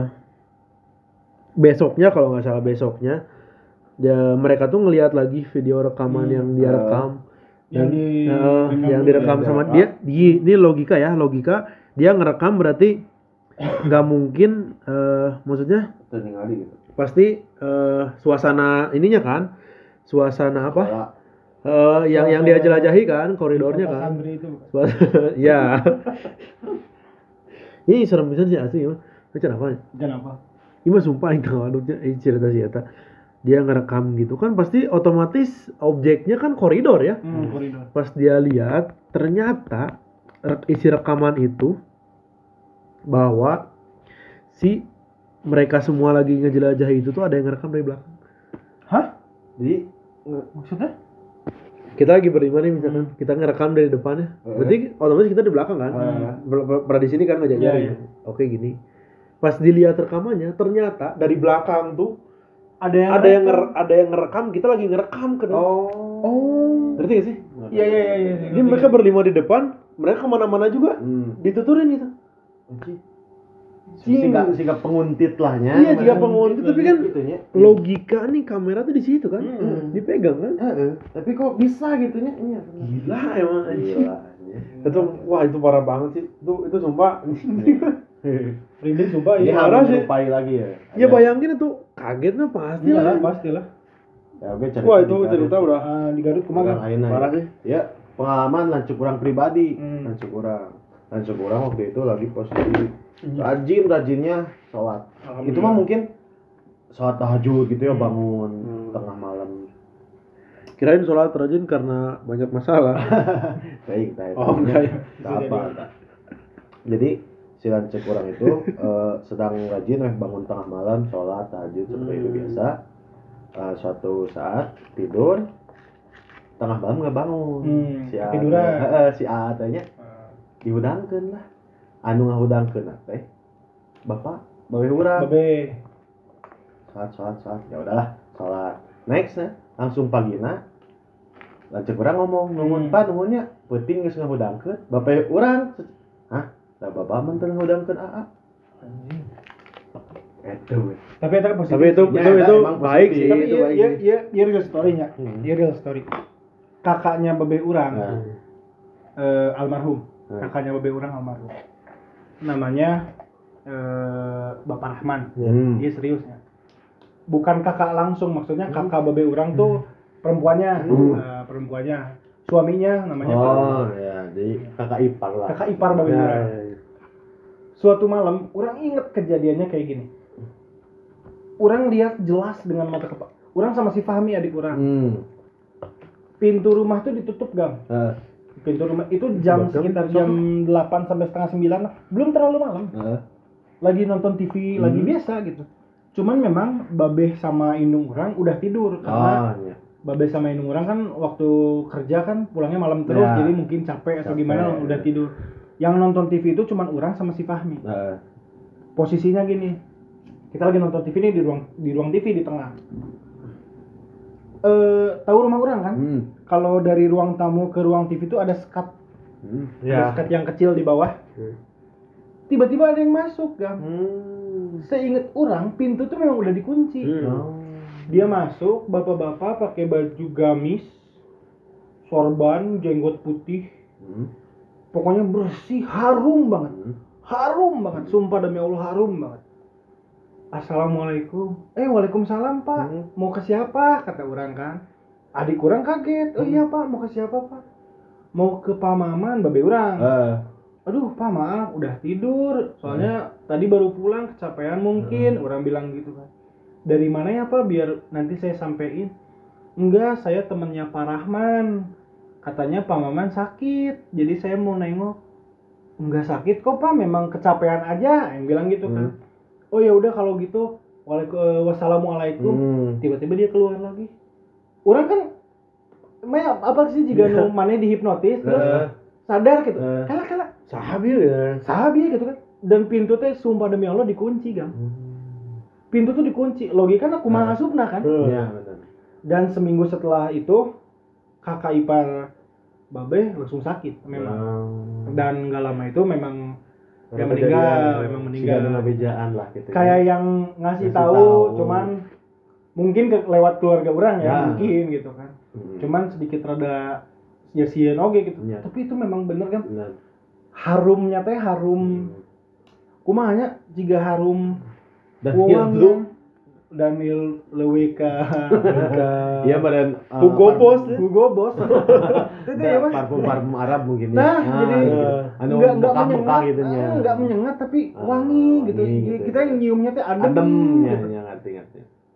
besoknya kalau nggak salah besoknya dia mereka tuh ngelihat lagi video rekaman Hmm. yang dia Eh, rekam yang Dan, di eh, yang direkam yang sama direkam. dia di ini logika ya logika dia ngerekam berarti nggak mungkin eh maksudnya gitu pasti eh, suasana ininya kan? Suasana apa. Eh, yang yang dia jelajahi kan? Koridornya kan? Itu. Suasana- ya ini serem bisa sih asli mah Itu apa? Jangan apa? ini mah sumpah ini kawannya ini cerita sih dia ngerekam gitu kan pasti otomatis objeknya kan koridor ya. Hmm, koridor. pas dia lihat ternyata isi rekaman itu bahwa si mereka semua lagi ngejelajah itu tuh ada yang ngerekam dari belakang Hah? jadi Maksudnya? kita lagi berlima nih misalkan kita ngerekam dari depannya Eh. berarti otomatis kita di belakang kan. Ber- ber- pernah di sini kan ngajak Iya, nyari iya. oke gini pas dilihat rekamannya ternyata dari belakang tuh Ada yang ada yang nger- ada yang ngerekam kita lagi ngerekam kan oh Oh. ngerti gak sih Iya iya iya iya. jadi mereka berlima di depan mereka ke mana-mana juga hmm. dituturin gitu sehingga sehingga penguntit lahnya iya jika penguntit tapi kan itunya. logika nih kamera tuh di situ kan? Hmm. dipegang kan? Heeh. tapi kok bisa gitu nya? Iya gila emang gila itu wah itu parah banget sih. Itu itu sumpah. Rinding sumpah ini iya. parah harus sih. lagi ya? Ya bayangin itu kagetnya pasti Iya lah lah, pastilah. ya oke cerita wah itu cerita udah Ah, di Garut ke mana? Parah sih. ya pengalaman lancuk orang pribadi. Hmm. lancuk orang lancuk orang waktu itu lagi posisi rajin rajinnya sholat. Itu mah mungkin sholat tahajud gitu ya bangun Hmm. tengah malam. Kirain sholat rajin karena banyak masalah. Baik itu Oh, enggak ya. Apa. Jadi si lancik orang itu eh, sedang rajin eh, bangun tengah malam sholat tahajud seperti itu Hmm. biasa. Eh, suatu saat tidur tengah malam nggak bangun. Hmm, si A ketiduran. teh- heeh, si A tanya dihudangkeun lah anu ngahudangkeun teh bapak bawe urang Babe. sholat sholat sholat ya udahlah sholat next ya langsung pagina lanjut orang ngomong ngomong Hmm. pak nuhunnya penting geus ngahudangkeun bapak urang hah da bapak menteu ngahudangkeun aa itu we. Tapi itu positif. tapi itu Ya, itu ada, itu baik sih tapi itu iya baik iya iya iya real story-nya. Hmm. Iya real story. Kakaknya Babe Urang, Nah. eh, almarhum. Hmm. Kakaknya Babe Urang almarhum. Namanya eh, Bapak Rahman. Hmm. Iya seriusnya. Bukan kakak langsung, maksudnya kakak Babe Urang tuh perempuannya, Hmm. eh, perempuannya, suaminya namanya Pak. oh ya jadi kakak ipar lah Kakak ipar Babe Ya, Urang. ya, ya. suatu malam orang inget kejadiannya kayak gini orang lihat jelas dengan mata kepala orang sama si Fahmi adik orang Hmm. pintu rumah tuh ditutup gang Eh, pintu rumah itu jam Jam sekitar jam 8 sampai setengah 9 lah. belum terlalu malam eh. lagi nonton TV lagi Hmm. biasa gitu cuman memang babeh sama indung orang udah tidur karena Oh, iya. babeh sama indung orang kan waktu kerja kan pulangnya malam terus Ya. jadi mungkin capek atau Capek. gimana udah tidur yang nonton TV itu cuman orang sama si Fahmi Eh, posisinya gini kita lagi nonton TV nih di ruang di ruang TV di tengah eh tahu rumah orang kan hmm. Kalau dari ruang tamu ke ruang TV itu ada sekat Hmm. ada sekat yang kecil di bawah tiba-tiba ada yang masuk kan Hmm. seinget orang pintu tuh memang udah dikunci Hmm. Oh. dia masuk bapak-bapak pakai baju gamis sorban jenggot putih Hmm. pokoknya bersih harum banget Hmm. harum banget sumpah demi Allah harum banget assalamualaikum eh waalaikumsalam pak Hmm. mau ke siapa kata orang kan adik orang kaget. Oh iya pak mau ke siapa pak? Mau ke pak maman babe orang Eh, aduh pak maaf udah tidur. Soalnya tadi baru pulang kecapean mungkin orang bilang gitu kan dari mana ya pak? Biar nanti saya sampein. Enggak saya temennya pak Rahman. Katanya pak maman sakit jadi saya mau nengok. Enggak sakit kok pak. Memang kecapean aja yang bilang gitu kan oh ya udah kalau gitu eh, wassalamualaikum. Hmm. tiba-tiba dia keluar lagi orang kan Maya, apa sih jika nu mana dihipnotis terus sadar gitu. Eh. kala kala Sahabi ya. sahabi gitu kan. Dan pintu teh sumpah demi Allah dikunci kan pintu tuh dikunci. Logika aku mah ngasupna kan? Ya, benar. dan seminggu setelah itu kakak ipar babe langsung sakit memang. Oh. dan nggak lama itu memang dia meninggal memang meninggal. Bejaan lah gitu. kayak yang ngasih Ngasih tahu, tahu. cuman mungkin ke lewat keluarga orang ya, Ya. mungkin gitu kan Hmm. cuman sedikit rada ya sieun oge gitu Ya. tapi itu memang bener kan Benar. harumnya teh harum Hmm. kumanya jika harum Dan uang iya, Bro. Daniel Lewika Iya badan uh, Hugo Boss. Hugo Boss itu ya mas parfum parfum Arab mungkin ya. Nah, Ah, jadi gitu. anu nggak nggak mekah-mekah menyengat, gitu ah, nggak menyengat tapi Ah, wangi gitu. wangi Jadi gitu. Kita yang nyiumnya teh adem, Adem ya, gitu. ya ngerti.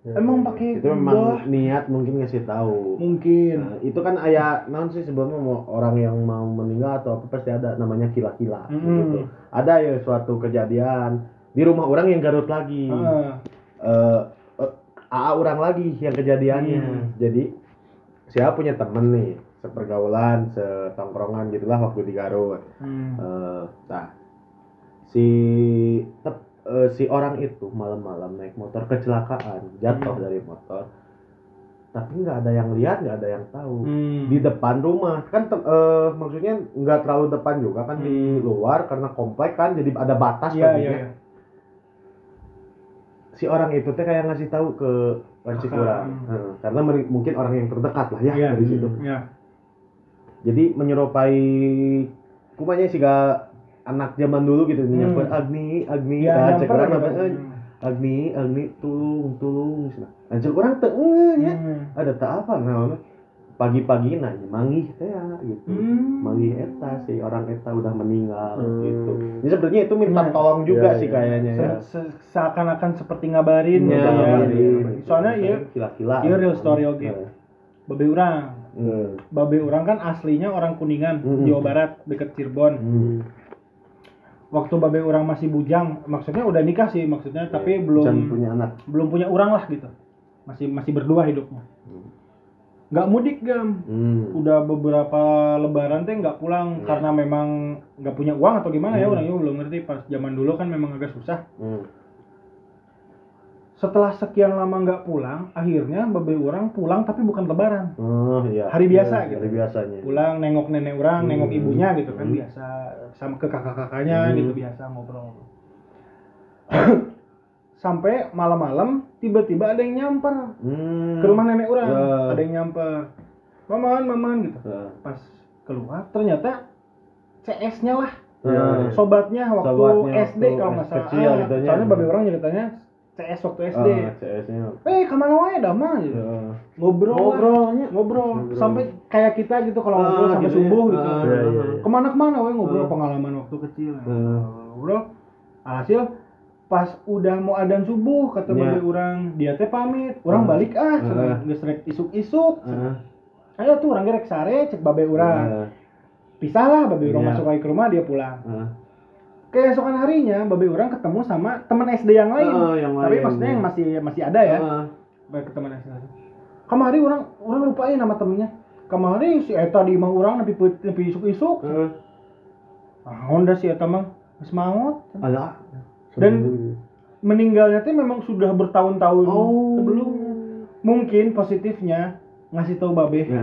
Emang pakai Itu memang niat mungkin ngasih tahu. mungkin. Nah, itu kan ayah naon sih sebelumnya mau orang yang mau meninggal atau apa pasti ada namanya kila-kila Mm. gitu. Ada ya suatu kejadian di rumah orang yang Garut lagi. Ah, eh eh, AA orang lagi yang kejadiannya. Hmm. Jadi siapa punya temen nih sepergaulan, setongkrongan gitulah waktu di Garut. hmm. Eh, nah si tep- eh, si orang itu malam-malam naik motor kecelakaan jatuh Hmm. dari motor tapi nggak ada yang lihat nggak ada yang tahu Hmm. di depan rumah kan eh, maksudnya nggak terlalu depan juga kan di Hmm. luar karena komplek kan jadi ada batas iya, ya. iya. si orang itu teh kayak ngasih tahu ke orang hmm. Eh, karena mungkin orang yang terdekat lah ya Iya, dari situ Iya. jadi menyerupai kumanya sih gak anak zaman dulu gitu Hmm. nyamper Agni Agni Iya, nah, cek orang gitu. apa eh, Agni Agni tulung tulung nah cek orang teu eh, nya Hmm. ada tak apa nah pagi-pagi nanya manggih teh ya, gitu Hmm. manggih eta si orang eta udah meninggal Hmm. gitu jadi sebenarnya itu minta Iya. tolong juga Iya, sih iya. kayaknya ya Se- se- seakan-akan seperti ngabarin Iya, gitu ya. ngabarin. Soalnya iya kila-kila iya real story oke. Nah, babe urang. hmm. Babe urang kan aslinya orang Kuningan, Hmm. Jawa Barat, deket Cirebon. Hmm. Waktu babe urang masih bujang, maksudnya udah nikah sih maksudnya, tapi belum punya anak belum punya urang lah gitu. Masih masih berdua hidupnya. Hmm. Nggak mudik gam. Hmm. Udah beberapa lebaran teh nggak pulang Iya. karena memang nggak punya uang atau gimana ya Hmm. orangnya belum ngerti pas zaman dulu kan memang agak susah. Hmm. Setelah sekian lama nggak pulang, akhirnya babe orang pulang tapi bukan lebaran. Oh iya. Hari biasa Iya, gitu. Hari biasanya. pulang nengok nenek orang, Hmm. nengok ibunya gitu kan Hmm. biasa sama ke kakak-kakaknya Hmm. gitu biasa ngobrol. Sampai malam-malam tiba-tiba ada yang nyamper Hmm. ke rumah nenek orang, Ya. ada yang nyamper. Maman, maman gitu. Ya. Pas keluar ternyata CS-nya lah, Ya. sobatnya waktu Sobatnya SD waktu kalau nggak salah. kecil Ah, gitu nya. soalnya babe orang ceritanya CS waktu SD. Ah, CS-nya. Eh, ke mana wae dah mah gitu. Ya. Ngobrol. Ngobrolnya. ngobrol, Ngobrol. sampai kayak kita gitu kalau ngobrol Ah, sampai gitu ya. subuh gitu. Ah, Iya, iya, iya. ke mana ke mana we ngobrol Hmm. pengalaman waktu kecil Hmm. ngobrol alhasil pas udah mau adzan subuh kata Iya. babe orang dia teh pamit orang Hmm. balik ah Heeh. geus rek isuk-isuk Heeh. ayo tuh orang rek sare cek babe orang Heeh. pisah lah babe orang Iya. masuk ke rumah dia pulang Heeh. Keesokan harinya babe orang ketemu sama teman SD yang lain Heeh, yang tapi lain. maksudnya yang masih masih ada ya Heeh. baik ke teman SD lain. kemari orang orang lupain nama temennya kemari si Eta di imah orang nepi nepi isuk-isuk Heeh. ah Honda si Eta mah geus maot Alah. dan meninggalnya teh memang sudah bertahun-tahun Oh. sebelumnya mungkin positifnya ngasih tahu babe Ya.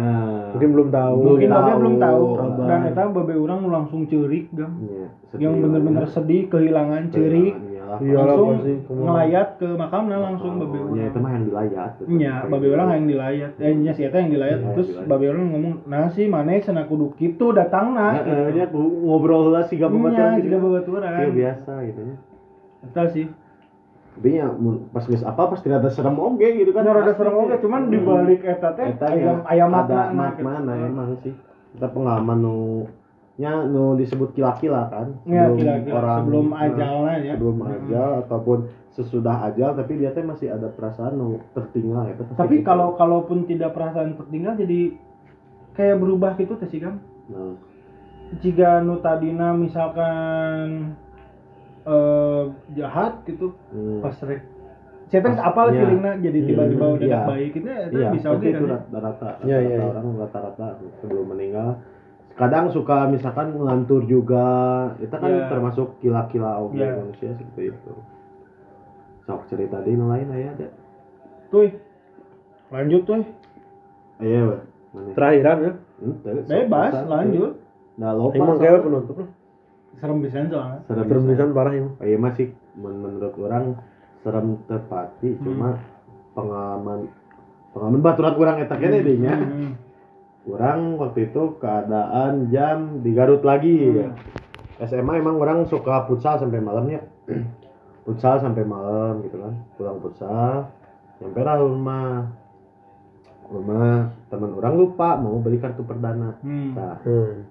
Mungkin belum tahu. mungkin tahu. babe belum tahu Kabar. dan eta babe orang langsung cerik gam Iya, sedih yang bener-bener ya. sedih kehilangan cerik Iyalah. Iya langsung pasti. Ngelayat ke makamnya langsung babe ya, orang itu mah yang dilayat. Iya, babe orang yang dilayat. Eh, nya si eta yang dilayat. Iya, Terus dilayat. babe orang ngomong, "Nah sih maneh cenah kudu kitu datangna." Heeh, nya ku- ngobrol lah juga babaturan. Iya biasa gitu ya. Eta sih. Tapi ya pas geus apa pas ternyata serem oge gitu kan. Kan rada pasti. serem oge, cuman di balik eta teh ayam ya, ayam makna mat mana emang sih. Kita pengalaman nu nya nu disebut kila-kila kan. Ya, kira-kira sebelum nah, ajalnya ya. Sebelum ajal ataupun sesudah ajal tapi dia teh masih ada perasaan nu tertinggal ya. pasti Tapi gitu. kalau kalaupun tidak perasaan tertinggal jadi kayak berubah gitu teh sih kan. nah, Jika nu tadina misalkan eh jahat gitu hmm. pas rek saya apa iya. feelingnya jadi tiba-tiba Hmm, udah iya. baik itu itu Iya, bisa oke itu kan ya? rata-rata Iya, iya, rata-rata iya. orang rata-rata sebelum meninggal kadang suka misalkan ngelantur juga itu kan Iya. termasuk kila-kila oke Iya. manusia seperti itu sok cerita di lain aya ada Tuh. Lanjut tuh. iya? Terakhiran ya. Sok Bebas, lanjut. Nah, lupa Emang kayak penutup lah. Serem bisa soalnya. serem Serem pisan parah emang. Iya masih men- menurut orang serem tepati Hmm. cuma pengalaman pengalaman baturan orang eta kene deui nya. Hmm. Orang waktu itu keadaan jam di Garut lagi ya. SMA emang orang suka futsal sampai malamnya. futsal sampai malam gitu kan. Pulang futsal nyampe lah rumah. Rumah teman orang lupa mau beli kartu perdana. Hmm. Nah, Hmm.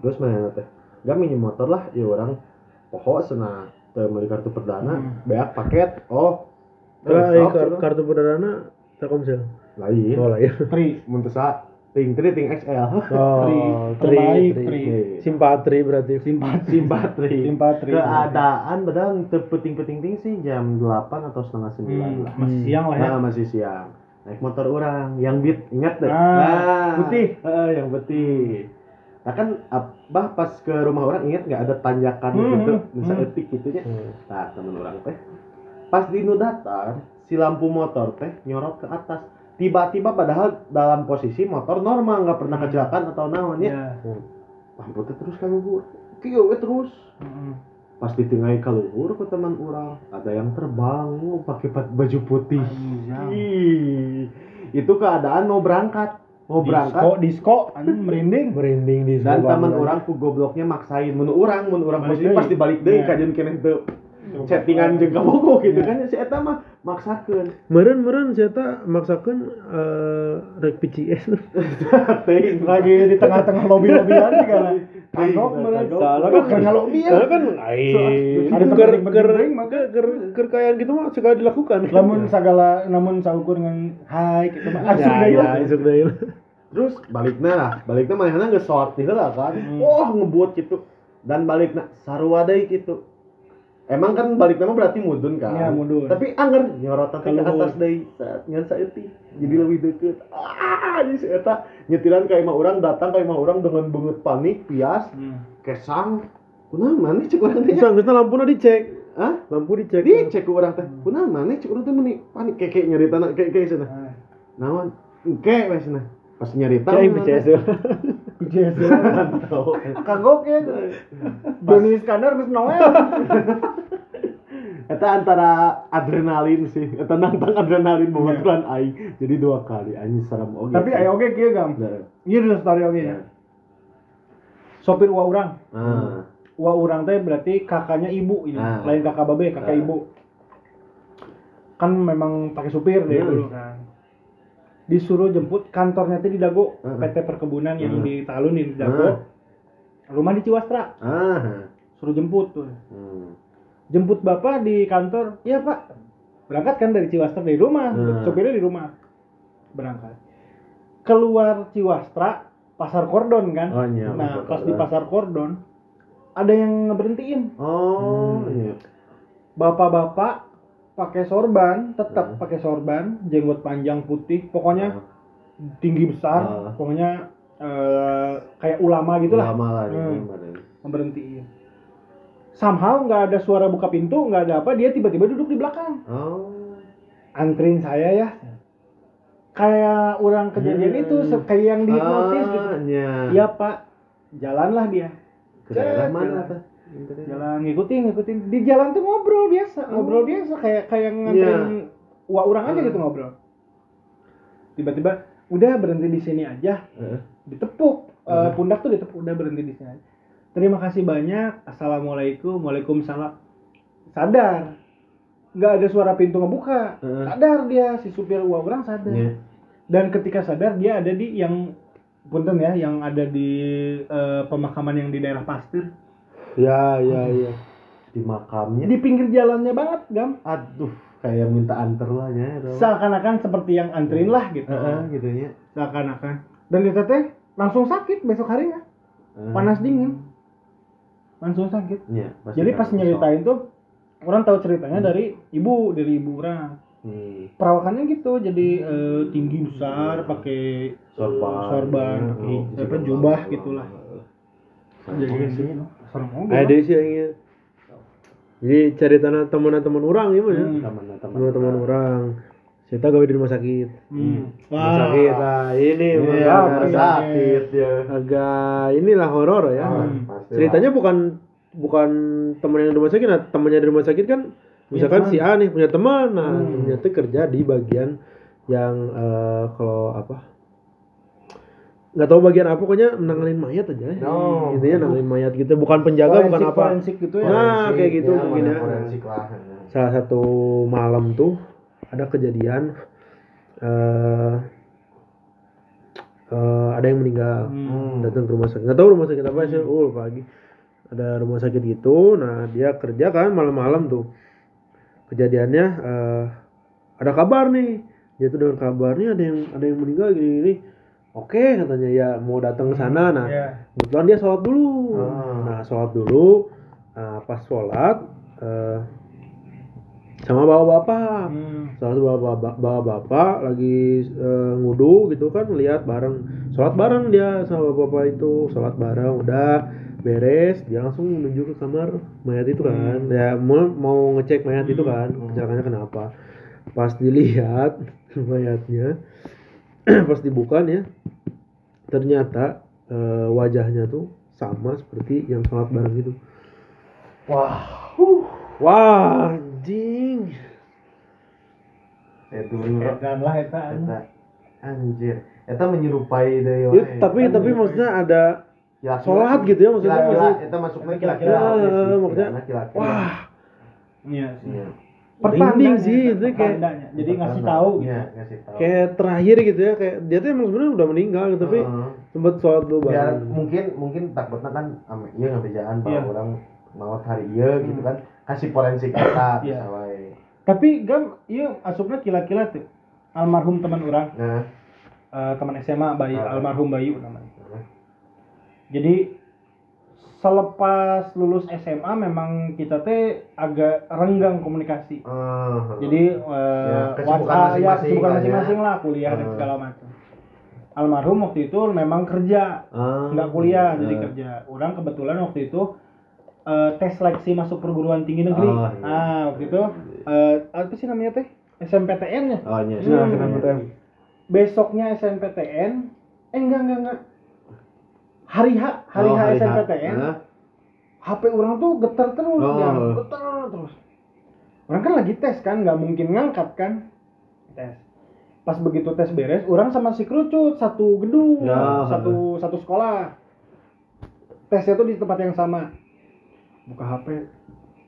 terus mana teh? Gak minjem motor lah, ya orang pohon sena beli kartu perdana, Hmm. beak paket. Oh. Kalau terus, eh, sok, kar- cenah. kartu perdana Telkomsel. lain. Oh lah ya. Tri. Mun teu sa ting tri ting XL. Oh, Tri. Terbaik, tri, Tri. tri. Simpatri berarti. Simpati. Simpatri. Simpatri. Keadaan padahal teu penting-penting sih jam 8 atau setengah 9 Hmm. lah. Masih siang lah ya. Nah, masih siang. Naik motor orang yang beat ingat deh. Ah, putih. eh, yang putih. Nah kan abah pas ke rumah orang ingat nggak ada tanjakan Hmm, gitu, hmm, bisa hmm. etik gitunya. Hmm. Nah temen orang teh pas di nu datar si lampu motor teh nyorot ke atas. Tiba-tiba padahal dalam posisi motor normal nggak pernah kecelakaan atau naon ya. Ya. Lampu teh terus kaluhur. Kieu we terus. Hmm. Pas ditinggai kaluhur ke teman orang, ada yang terbang oh, pakai baju putih. Ih, itu keadaan mau berangkat, mau Disko, berangkat disko, anjing merinding. Merinding di dan teman orang ku gobloknya maksain mun urang mun urang deui. pasti balik deui Ya. kajian keneh teu chattingan jeung kabogo gitu kan si eta mah maksakeun Meren meren saya tak maksakan eh rek PCS. Lagi di tengah-tengah lobby-lobbyan juga lah. Kagok meureun. kagok. Salah Kagok kan karena lobby ya. Soalnya kan. Ada Ker tempat ker penting, maka ker ker kayaan gitu mah suka dilakukan. Lamun segala namun saukur dengan hai gitu mah ya, asup deui ya, lah. isuk deui lah. terus balikna lah balikna manehna geus sholat di heula kan Hmm. wah ngebuat gitu dan balikna sarua deui gitu Emang kan balikna mah berarti mudun kan? Iya, mudun. Tapi anger nyorot teh ke atas deui saat ngan saeutik. Jadi lebih deket. Ah, jadi si eta nyetiran ka imah urang datang ka imah urang dengan banget panik, pias, Hmm. kesang. Kunaon maneh cek urang teh? Bisa geusna lampuna dicek. Hah? Lampu dicek. Jadi cek ku urang teh. Kunaon maneh cek urang teh meni panik keke nyeritana keke cenah. Ah. Naon? Engke we cenah. Pas nyerita Cai urang Mantap. Kagok ya. Joni Iskandar geus Noel. Eta antara adrenalin sih, eta nantang adrenalin Iya. bobaturan aing. Jadi dua kali anjing serem oge. Tapi ayo oke kieu gam. Nah, Ieu dulu story oke ya. Sopir uang urang. Ah, Uang urang teh berarti kakaknya ibu ini, Ah. lain kakak babe, kakak Ah. ibu. Kan memang pakai supir deh Hmm. dulu kan. Disuruh jemput kantornya teh di Dago, Ah. PT Perkebunan yang Ah. di Talun di Dago. Ah. Rumah di Ciwastra. ah. Suruh jemput tuh. Hmm. jemput bapak di kantor iya pak berangkat kan dari Ciwastra dari rumah Hmm. sopirnya di rumah berangkat keluar Ciwastra pasar Kordon kan Oh, iya, nah pasar pas di pasar Kordon ada yang ngeberhentiin Oh, Hmm. iya. bapak-bapak pakai sorban tetap Hmm. pakai sorban jenggot panjang putih pokoknya tinggi besar Ah. pokoknya eh, kayak ulama gitu lah Lama lah Hmm. ini badan. ngeberhentiin somehow nggak ada suara buka pintu nggak ada apa dia tiba-tiba duduk di belakang Oh. antrin saya ya kayak orang kejadian Hmm. itu kayak yang dihipnotis Ah, gitu iya. iya pak jalanlah dia Ke daerah mana tuh? Jalan ngikutin ngikutin. Di jalan tuh ngobrol biasa ngobrol biasa. Kayak kayak nganterin wah orang aja Hmm. gitu ngobrol. Tiba-tiba udah berhenti di sini aja. Heeh. ditepuk. Hmm. pundak tuh ditepuk udah berhenti di sini aja. terima kasih banyak. Assalamualaikum. Waalaikumsalam. Sadar. Nggak ada suara pintu ngebuka. Sadar dia si supir wah orang sadar. Iya. dan ketika sadar dia ada di yang punten ya yang ada di eh, pemakaman yang di daerah pastir Ya, ya, ya. Di makamnya. di pinggir jalannya banget gam. Aduh, kayak minta anter lah ya. seakan-akan seperti yang anterin lah gitu. Heeh, gitu ya. seakan-akan. Dan kita teh langsung sakit besok harinya. Panas dingin. Langsung sakit. Iya, jadi pas nyeritain tuh orang tahu ceritanya dari ibu dari ibu orang. Hmm. perawakannya gitu jadi eh, tinggi besar pakai sorban, sorban pakai Oh, apa sorban. jubah gitulah. Jadi gitu serem oge, Ada sih yang Jadi cari tanah teman-teman orang ya, Mas, ya. Hmm. teman-teman Teman-teman orang. Kita gawe di rumah sakit. Hmm. Rumah sakit lah ini Iya, agak- rumah iya. sakit ya. agak inilah horor ya. Hmm. Ceritanya bukan bukan teman yang di rumah sakit, nah temannya di rumah sakit kan misalkan teman. si A nih punya teman, nah Hmm. ternyata kerja di bagian yang eh, kalau apa nggak tahu bagian apa pokoknya menanganin mayat aja ya. Oh. gitu ya nanganin mayat gitu bukan penjaga bukan Forensik- apa forensik gitu ya Nah, Forensik, kayak gitu ya, mungkin ya. Lah. salah satu malam tuh ada kejadian eh eh, ada yang meninggal Hmm. datang ke rumah sakit nggak tahu rumah sakit apa sih oh lupa lagi ada rumah sakit gitu nah dia kerja kan malam-malam tuh kejadiannya eh, ada kabar nih dia tuh dengar kabarnya ada yang ada yang meninggal gini oke katanya ya mau datang ke sana. Nah Iya. kebetulan dia sholat dulu. Ah. nah sholat dulu. Nah, pas sholat eh, sama bawa bapak Hmm. salah satu bawa bapak, bawa bapak lagi eh, ngudu gitu kan lihat bareng. Sholat bareng dia sama bapak itu. Sholat bareng udah beres. Dia langsung menuju ke kamar mayat itu kan. Ya mau mau ngecek mayat itu kan kecelakaannya kenapa. Pas dilihat mayatnya pas dibuka nih ya ternyata eh, wajahnya tuh sama seperti yang sholat bareng gitu Wah, wah anjing itu Edan lah eta. Anjir. Eta menyerupai dari Ya, tapi tapi maksudnya ada sholat gitu ya, maksudnya kila-kila. Ya, oke sih, maksudnya, kila-kila, kila-kila. wah Iya sih. Iya. Merinding sih, itu kayak-. Jadi ngasih tahu gitu. Iya, ngasih tahu. kayak terakhir gitu ya kayak dia tuh emang sebenarnya udah meninggal gitu, tapi Heeh. sempet sholat dulu biar bareng mungkin mungkin takutnya kan ame iya ngebejaan bahwa Iya. orang maut hari iya gitu Hmm. kan kasih forensik Iya. bisa wae. Tapi gam iya asupna kila-kila tuh. Almarhum teman orang, Nah, eh, teman SMA Bayu, Ah. almarhum Bayu namanya. Jadi selepas lulus SMA memang kita teh agak renggang komunikasi. eh, Jadi eh, Ya, kesibukan ya, masing-masing kesibukan lah ya. masing-masing lah, kuliah dan Ah. segala macam. Almarhum waktu itu memang kerja, nggak kuliah jadi eh, kerja. Orang kebetulan waktu itu eh, tes seleksi masuk perguruan tinggi negeri. Oh, iya. Ah waktu itu eh, apa sih namanya teh SMPTN ya. Oh, iya. Nah, iya. SNMPTN. Besoknya SNPTN, eh enggak enggak enggak. Hari H, hari Oh, H hari H. SNPTN? HP orang tuh getar terus, Oh. ya, getar terus. Orang kan lagi tes kan, nggak mungkin ngangkat kan, tes. Pas begitu tes beres, orang sama si kerucut satu gedung, Ya. satu satu sekolah. Tesnya tuh di tempat yang sama. Buka HP,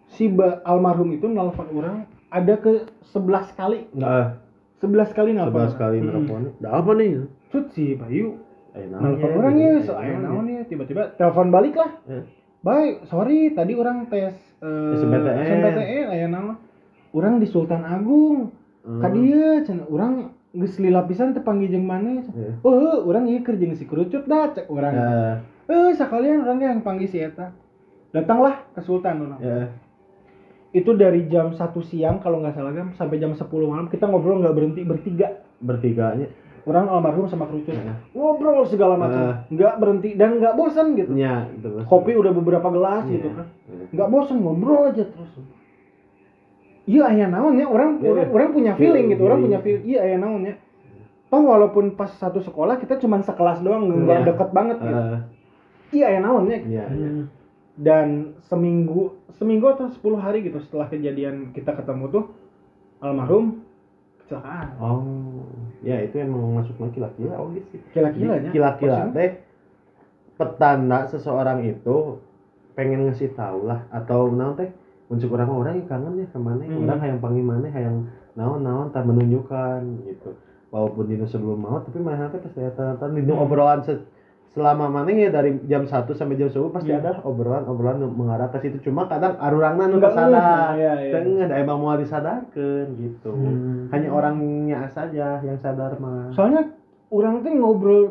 si ba- almarhum itu nelfon orang ada ke 11 kali, Nah, 11 kali nelfon. sebelas kali Hmm. nelfon. ada apa nih Cut si Bayu nelfon namanya, orang ya, gitu. so Eh, aya namanya. naon ya, tiba-tiba telepon balik lah. Eh. baik sorry tadi orang tes eh, SMPTN. SMPTN aya naon orang di Sultan Agung Hmm. ka dieu cenah urang geus lila pisan teu panggil jeung maneh Iya. oh urang ieu keur jeung si kerucut dah cek urang Eh, eh sekalian orang yang panggil si eta datanglah ke Sultan orang ya. itu dari jam 1 siang kalau nggak salah kan sampai jam 10 malam kita ngobrol nggak berhenti bertiga bertiganya orang almarhum sama kerucut Iya. ngobrol segala macam nggak berhenti dan nggak bosan gitu nya itu Bos. kopi udah beberapa gelas Iya. gitu kan Iya. nggak bosan ngobrol aja terus iya ayah naon ya orang Iya. orang, orang punya feeling gitu orang Feeling. punya feeling iya ayah naon ya toh walaupun pas satu sekolah kita cuma sekelas doang nggak Iya. deket banget gitu Eh, iya ayah naon ya iya, iya. dan seminggu seminggu atau 10 hari gitu setelah kejadian kita ketemu tuh almarhum kecelakaan Oh, ya itu emang masuk lagi laki-laki oh gitu sih. Gila-gilanya. Kila-kila Maksudnya? teh petanda seseorang itu pengen ngasih tahu lah atau naon teh muncul orang orang yang kangen ya ke mana Hmm. orang hayang panggil mana hayang naon naon tak menunjukkan gitu walaupun dino sebelum maut tapi mana teh pasti ada di Hmm. obrolan se- selama mana ya dari jam 1 sampai jam 10 pasti Hmm. ada obrolan obrolan nu mengarah ke situ cuma kadang arurangna nu Nggak sadar ngeh, iya, iya. Teu ngeh, da emang mau disadarkan gitu Hmm. hanya orangnya saja yang sadar mah soalnya orang tuh ngobrol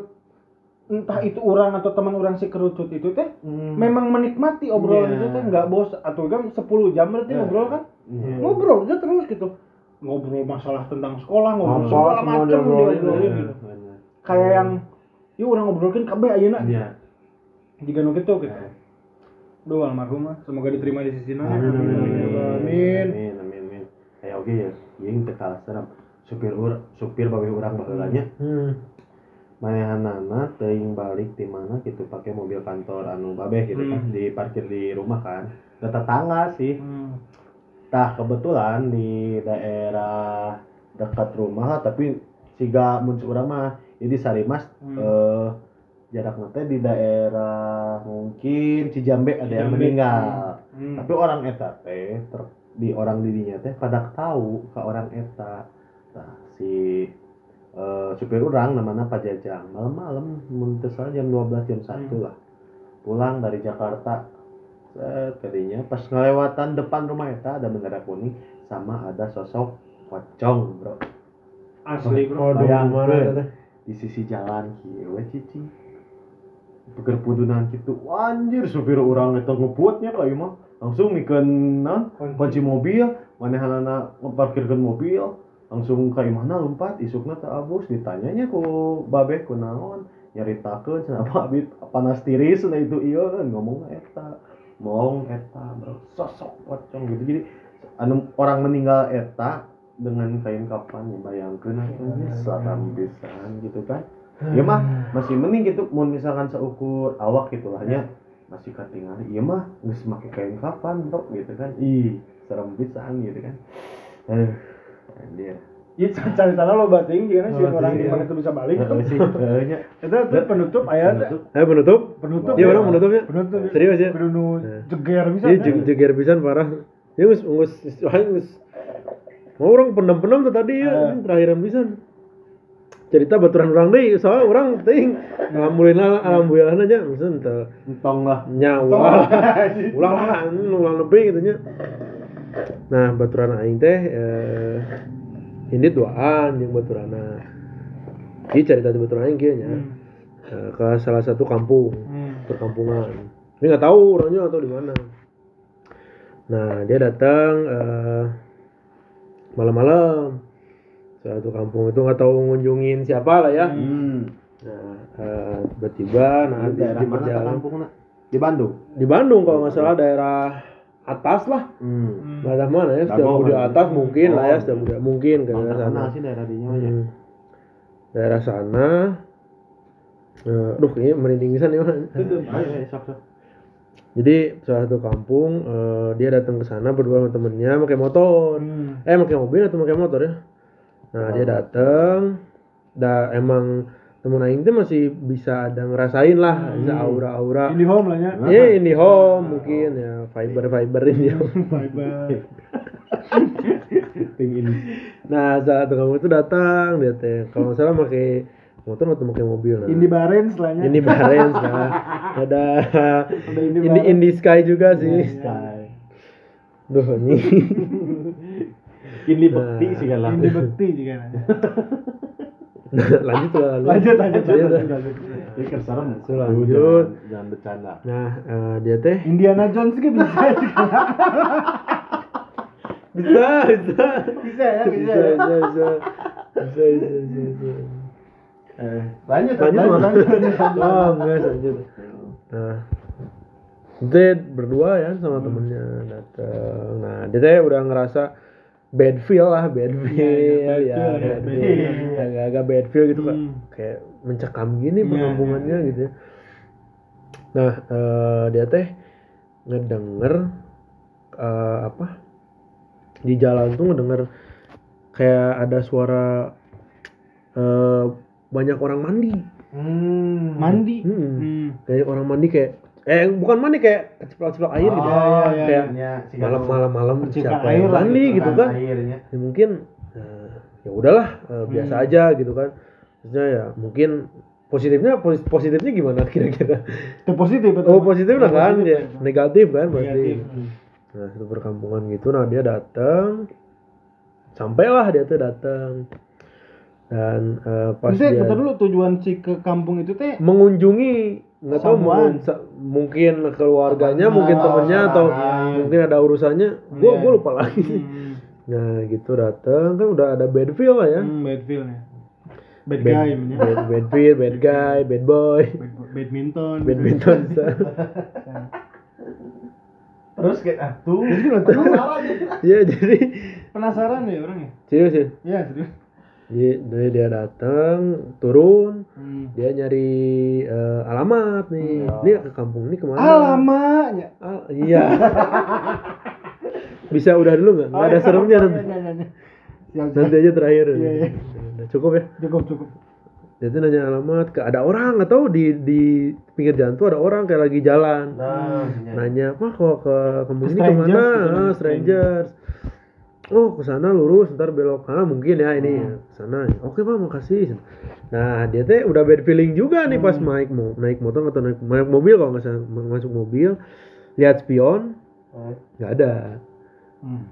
entah itu orang atau teman orang si kerucut itu teh Hmm. memang menikmati obrolan Iya. itu teh nggak bos atau kan 10 jam berarti Iya. ngobrol kan Iya. ngobrol aja terus gitu ngobrol masalah tentang sekolah ngobrol segala semua macam iya. gitu Bener. kayak yang yuk orang ngobrolin kabeh ayeuna Iya. jika nu gitu gitu Duh almarhum mah semoga diterima di sisi Amin, Amin. amin, Amin. amin, amin, amin, amin. Kayak oke ya, yang tekal serap supir ur, supir babe urang baheulanya Hmm. manehanana teuing balik di mana gitu pakai mobil kantor anu babe gitu kan Hmm. di parkir di rumah kan ke tetangga sih Hmm. tah kebetulan di daerah dekat rumah tapi siga muncul urang mah jadi Sarimas Hmm. eh jarak nanti di daerah mungkin Cijambe ada yang Cijambe. meninggal Hmm. tapi orang eta teh ter- di orang dirinya teh pada tahu ke orang eta nah, si eh, supir orang namanya Pak Jajang malam-malam muntah jam 12 jam 1 Hmm. lah pulang dari Jakarta Set, tadinya pas ngelewatan depan rumah eta ada bendera kuning sama ada sosok pocong bro asli bro teh? Di sisi jalan kieu cici. Peker pudunan gitu. Anjir supir orang itu ngebuatnya kayak mah. Langsung mikeun naon Kunci. mobil manehanana ngeparkirkeun mobil. Langsung kayak mana lompat isukna teh abus ditanyanya ku babe ku naon? Nyaritakeun kenapa abit panas tiris nah itu iya kan ngomong eta. Mong eta bro. Sosok pocong gitu. Jadi anu orang meninggal eta dengan kain kapan ya bayangkeun aja selatan pisan gitu kan ya mah masih mending gitu mau misalkan seukur awak gitulah ya masih ketinggalan iya mah nggak make kain kapan bro gitu kan ih serem pisan gitu kan aduh dia Iya, cari tanah lo bating, jangan sih orang iya. di mana itu bisa balik. Itu itu penutup ayat. Penutup. Ayo penutup. Penutup. Iya, orang penutupnya. Penutup. Serius ya? Kudu nu Nah. jeger bisa. Iya, kan? jeg- jeger pisan parah. Ya geus geus geus. Mau orang pendam-pendam tuh tadi ya, Ah. ini terakhiran pisan. Cerita baturan orang deui, soalnya orang teuing alhamdulillah alhamdulillah aja misen teu entong lah nya ulah lah ulah lebih gitu nya. Nah, baturan aing teh eh ini duaan jeung baturana. Ieu cerita di baturan aing kieu nya. Hmm. Eh, ke salah satu kampung Hmm. perkampungan. Ini nggak tahu orangnya atau di mana. Nah dia datang eh, malam-malam satu kampung itu nggak tahu ngunjungin siapa lah ya. hmm. Nah eh, tiba-tiba nah di di, daerah di mana kampung di Bandung di Bandung kalau nggak salah daerah atas lah. hmm. Daerah mana ya? Setiap Dago di kan? atas mungkin lah ya, Oh, setiap mungkin ke daerah sana. sih daerah dinya aja Hmm. Daerah sana. Eh, aduh kayaknya merinding pisan ya. Ayo ayo sok sok Jadi salah satu kampung eh, dia datang ke sana berdua sama temennya pakai motor. Hmm. Eh pakai mobil atau pakai motor ya? Nah dia datang, dah emang temen aing teh masih bisa ada ngerasain lah, bisa aura-aura. Ini home lah ya. Iya ini home mungkin ya fiber fiber ini. Ini Nah saat kamu itu datang dia teh kalau nggak salah pakai motor atau pakai mobil nah. Indi Barens lah nya. ini Barens nah. ada Ada Indi ini Barens. Indi Sky juga sih Sky. Duh ini Ini bekti sih kan lah. Indi Bekti juga nanya. lanjut lah Lanjut, lanjut, lanjut, lanjut, lanjut. Ini kan serem. Lanjut, lanjut. Jangan, jangan bercanda. nah eh, dia teh Indiana Jones juga bisa juga. bisa bisa bisa ya, bisa. bisa ya. bisa bisa bisa bisa bisa, bisa. Eh, lanjut, lanjut lanjut, lanjut, lanjut. oh enggak lanjut nah dia berdua ya sama temennya datang nah dia udah ngerasa bad feel lah bad feel Iya, ya, bad feel, ya, bad feel feel. agak-agak bad feel gitu Hmm. kayak mencekam gini Iya, perkampungannya iya. gitu ya nah eh, dia teh ngedenger eh, apa di jalan tuh ngedenger kayak ada suara eh, banyak orang mandi Hmm. Mandi. Hmm. Hmm. kayak orang mandi kayak eh bukan mandi kayak keciplak-ciplak air gitu iya, iya, iya. kayak Iya, si malam-malam malam Percikan siapa air yang mandi gitu kan Airnya. ya mungkin eh, ya udahlah eh, biasa Hmm. aja gitu kan maksudnya ya mungkin positifnya posi- positifnya gimana kira-kira Itu positif betul. oh positif lah kan ya negatif kan berarti Negatif. Hmm. nah itu perkampungan gitu nah dia datang sampailah dia tuh datang dan eh, pas Maksudnya, dia dulu tujuan si ke kampung itu teh mengunjungi nggak tahu mungkin, mungkin keluarganya Temannya, mungkin temennya atau iya. mungkin ada urusannya gua Iya. gua lupa lagi sih Hmm. nah gitu datang kan udah ada bad feel lah ya Hmm, bad feel nya. Bad, bad, guy bad, bad feel bad guy bad boy Bad, badminton. badminton bisa. Terus kayak ah tuh. Jadi penasaran ya. Iya jadi Penasaran ya orang ya? serius ya Iya, serius. Jadi dia, dia datang turun Hmm. dia nyari eh, alamat nih Hmm. ini ke kampung ini ke mana Alamaknya. Al- iya bisa udah dulu nggak nggak ada seremnya nanti Siap, siap. nanti aja terakhir Iya, iya. Udah cukup ya Cukup, cukup. dia tuh nanya alamat ke ada orang atau di di pinggir jalan tuh ada orang kayak lagi jalan Nah, nanya apa kok ke kampung ini ke mana gitu, Ah, strangers. strangers oh ke sana lurus ntar belok kanan mungkin ya ini Hmm. ke sana oke pak makasih nah dia teh udah bad feeling juga nih pas Hmm. naik mo naik motor atau naik, naik mobil kalau nggak salah masuk mobil lihat spion nggak ada Hmm.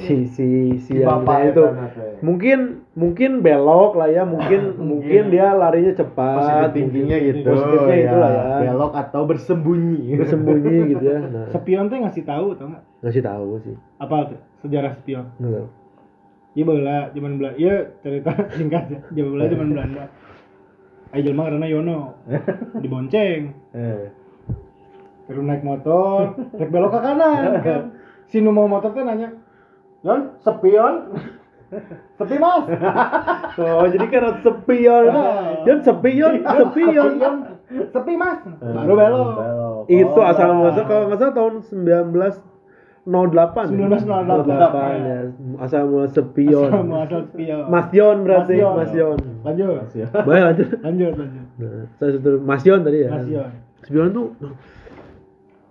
si si si Si yang bapak itu ya, mungkin mungkin belok lah ya mungkin mungkin dia larinya cepat mungkin. gitu. positifnya ya. itulah ya Belok atau bersembunyi. bersembunyi gitu ya nah Spion teh ngasih tahu tau nggak? ngasih tahu sih Apa tuh? Sejarah spion. tahu. Iya bala, zaman Belanda. Iya cerita singkat ya. Zaman Belanda, zaman Belanda. Ayo jelma karena Yono dibonceng, Eh. terus naik motor, rek belok ke kanan kan. Si nu mau motor teh nanya, Yon, sepion? Sepi mas? Oh, jadi karena sepion. Ah. Yon sepion, sepion. Sepion, sepi mas? Baru belok. Belok. Itu Oh, asal muasal kalau nggak salah tahun 1908. 1908. ya. Asal muasal sepion. Asal muasal sepion. Mas Yon berarti, Mas Yon. Mas Yon. Lanjut. Baik lanjut. Lanjut, lanjut. Nah, saya Mas Yon tadi ya. Mas Yon. Sepion tuh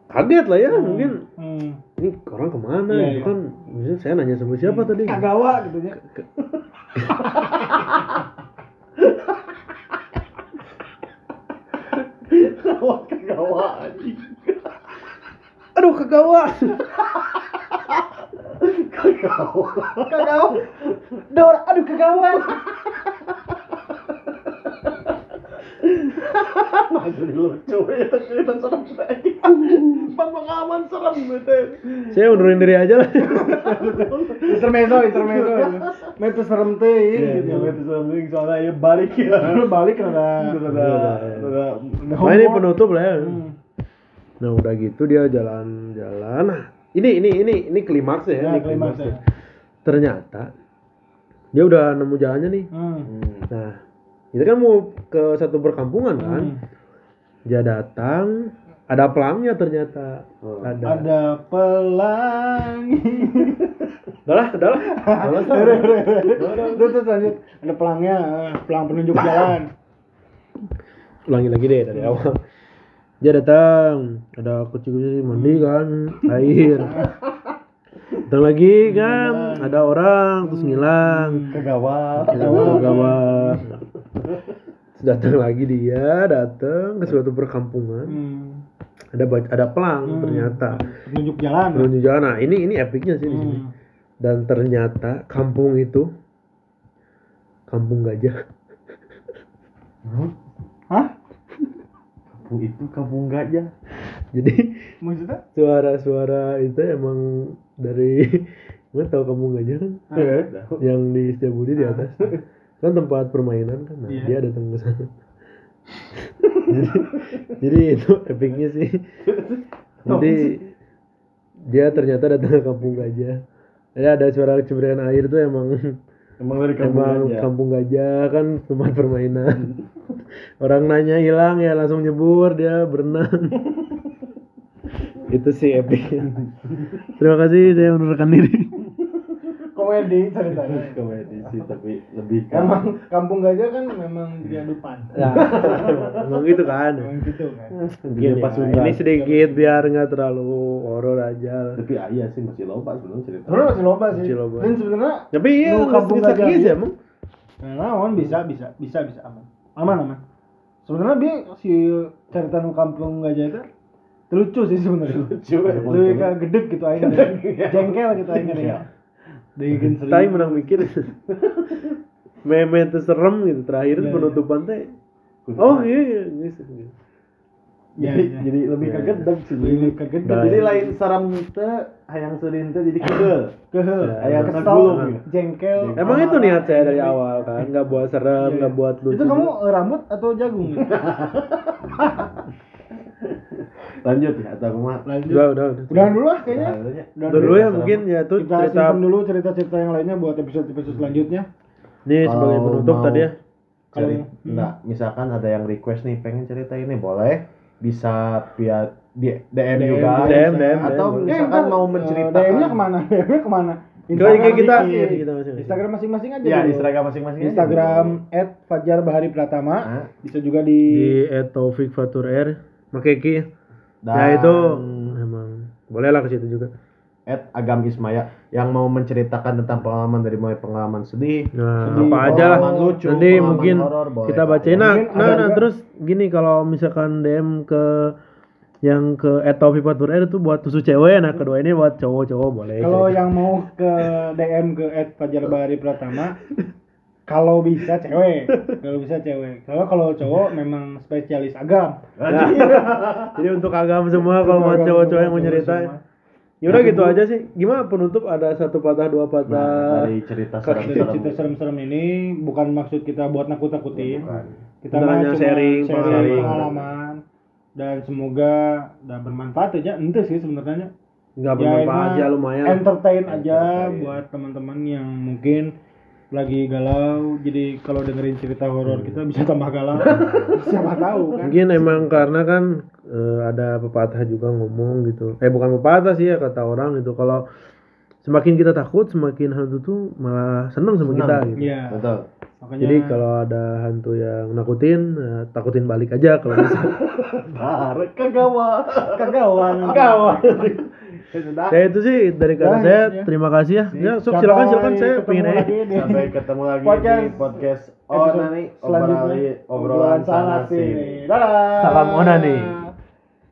kaget lah ya, mungkin Hmm. ini orang ke mana Iya, gitu iya. kan misalnya saya nanya sama siapa tadi Kagawa gitu ya. Kawat anjing. aduh kegawat Kawat. Kagawa. Dor, aduh kagawa. Jadi lucu ya cerita serem lagi. Bang pengaman serem gitu. saya undurin diri aja lah Intermezzo, intermezzo. Metu serem teh Iya, gitu. iya, itu serem nih, soalnya ya balik ya. Balik rada rada nah ini penutup lah ya Hmm. nah udah gitu dia jalan-jalan nah ini ini ini ini klimaks ya, Ya, ini klimaks klimaksnya. ya. ternyata dia udah nemu jalannya nih Hmm. nah itu kan mau ke satu perkampungan kan Hmm. dia datang ada pelangnya ternyata Oh. ada Ada pelangi. udah lah udah lah Udah. Terus terus lanjut. Ada pelangnya, eh, pelang penunjuk jalan. ulangi lagi deh dari awal dia datang ada kucing-kucing mandi kan air datang lagi kan ada orang terus ngilang Kegawat. gawat Terus datang lagi dia datang ke suatu perkampungan Hmm. ada ada pelang Hmm. ternyata Penunjuk jalan. menuju jalan nah ini ini epicnya sih di sini Hmm. dan ternyata kampung itu kampung gajah Hah? Kampung itu kampung gajah. jadi Maksudnya? suara-suara itu emang dari gue tahu kampung gajah kan yang di Setiabudi di atas kan tempat permainan kan nah, Iya. dia datang ke sana. Jadi, jadi itu epicnya sih. Jadi dia ternyata datang ke kampung gajah. Jadi ada suara cemberan air tuh emang Emang dari kampung emang gajah. kampung gajah kan tempat permainan. Orang nanya hilang ya langsung nyebur dia berenang. Itu sih epic. Terima kasih saya mundurkan diri Komedi ceritanya. komedi sih tapi lebih ke Emang kampung gajah kan memang diadupan. ya emang gitu kan Emang gitu kan. Gini, pas ya, ini sedikit biar nggak terlalu horor aja Tapi ah, iya sih masih loba sebenarnya cerita. Sebenarnya masih loba sih. Masih loba. Dan sebenarnya tapi iya kampung gajah sih dia. emang Nah, naon bisa bisa bisa bisa aman. Aman aman. Sebenarnya dia si cerita nu kampung gajah itu lucu sih sebenarnya. Lucu, Lebih lucu. ke gedek gitu aja. Jengkel gitu aja Iya. ya. Tapi menang mikir meme itu serem gitu terakhir Iya, penutupan teh oh iya iya gitu. Ya, jadi, ya. jadi lebih Ya, kaget sih. Lebih ke gedek. Nah, Jadi iya. lain saram teh hayang seureun teh jadi. Kehel. Ya, Aya gitu. jengkel. emang itu niat saya dari awal kan nggak buat serem Iya. nggak buat lucu Itu kamu rambut atau jagung? Lanjut ya atau kumaha? Lanjut. udah udah udah Udahan dulu lah kayaknya. Udahan dulu ya mungkin ya tuh Kita cerita simpen dulu cerita-cerita yang lainnya buat episode-episode selanjutnya. nih sebagai Kalau penutup mau tadi ya Kalau- ceri- enggak, misalkan ada yang request nih pengen cerita ini boleh bisa via di DM, juga DM, DM, atau DM. misalkan mau menceritakan DM-nya ke mana? DM-nya ke mana? Ke IG kita, kita masing-masing. Instagram masing-masing aja. ya dulu. Instagram masing-masing Instagram dulu. @fajar_bahari pratama. Nah, Bisa juga di, di Taufik Fatur R pakai ki dan ya itu emang boleh lah ke situ juga at Agam Ismaya yang mau menceritakan tentang pengalaman dari mulai pengalaman sedih Nah, Sedih, apa aja lah. lucu, Nanti mungkin horor, boleh kita bacain. Nah, nah, nah, terus gini kalau misalkan DM ke yang ke R itu buat khusus cewek, nah kedua ini buat cowok-cowok boleh. kalau yang mau ke DM ke @fajar_bahari pratama kalau bisa cewek, kalau bisa cewek. Kalau kalau cowok memang spesialis agam. Nah, jadi untuk agam semua kalau mau cowok-cowok yang mau cerita. Ya udah gitu aja sih. Gimana penutup ada satu patah dua nah, patah. dari cerita Dari serem-serem cerita serem-serem ini bukan maksud kita buat nakut-nakutin. Kita hanya cuma sharing sharing pengalaman. pengalaman dan semoga dan bermanfaat aja. Ente sih sebenarnya. Enggak Ya, bermanfaat emang aja lumayan. Entertain aja Entertain. buat teman-teman yang mungkin lagi galau. Jadi kalau dengerin cerita horor kita bisa tambah galau. Siapa tahu kan. Mungkin emang karena kan eh, ada pepatah juga ngomong gitu. Eh bukan pepatah sih ya kata orang gitu. Kalau semakin kita takut, semakin hantu tuh malah seneng sama Senang. kita gitu. Iya. betul Makanya Jadi kalau ada hantu yang nakutin, eh, takutin balik aja kalau bisa. Tarik kagawa kagawan kagawan. sudah ya itu sih dari kata Dah, saya. ya. Terima kasih ya. Ya, sok silakan silakan saya pengen aja. sampai ketemu lagi Podcast di podcast selanjutnya. obrolan obrolan sana sini Dadah. Salam onani.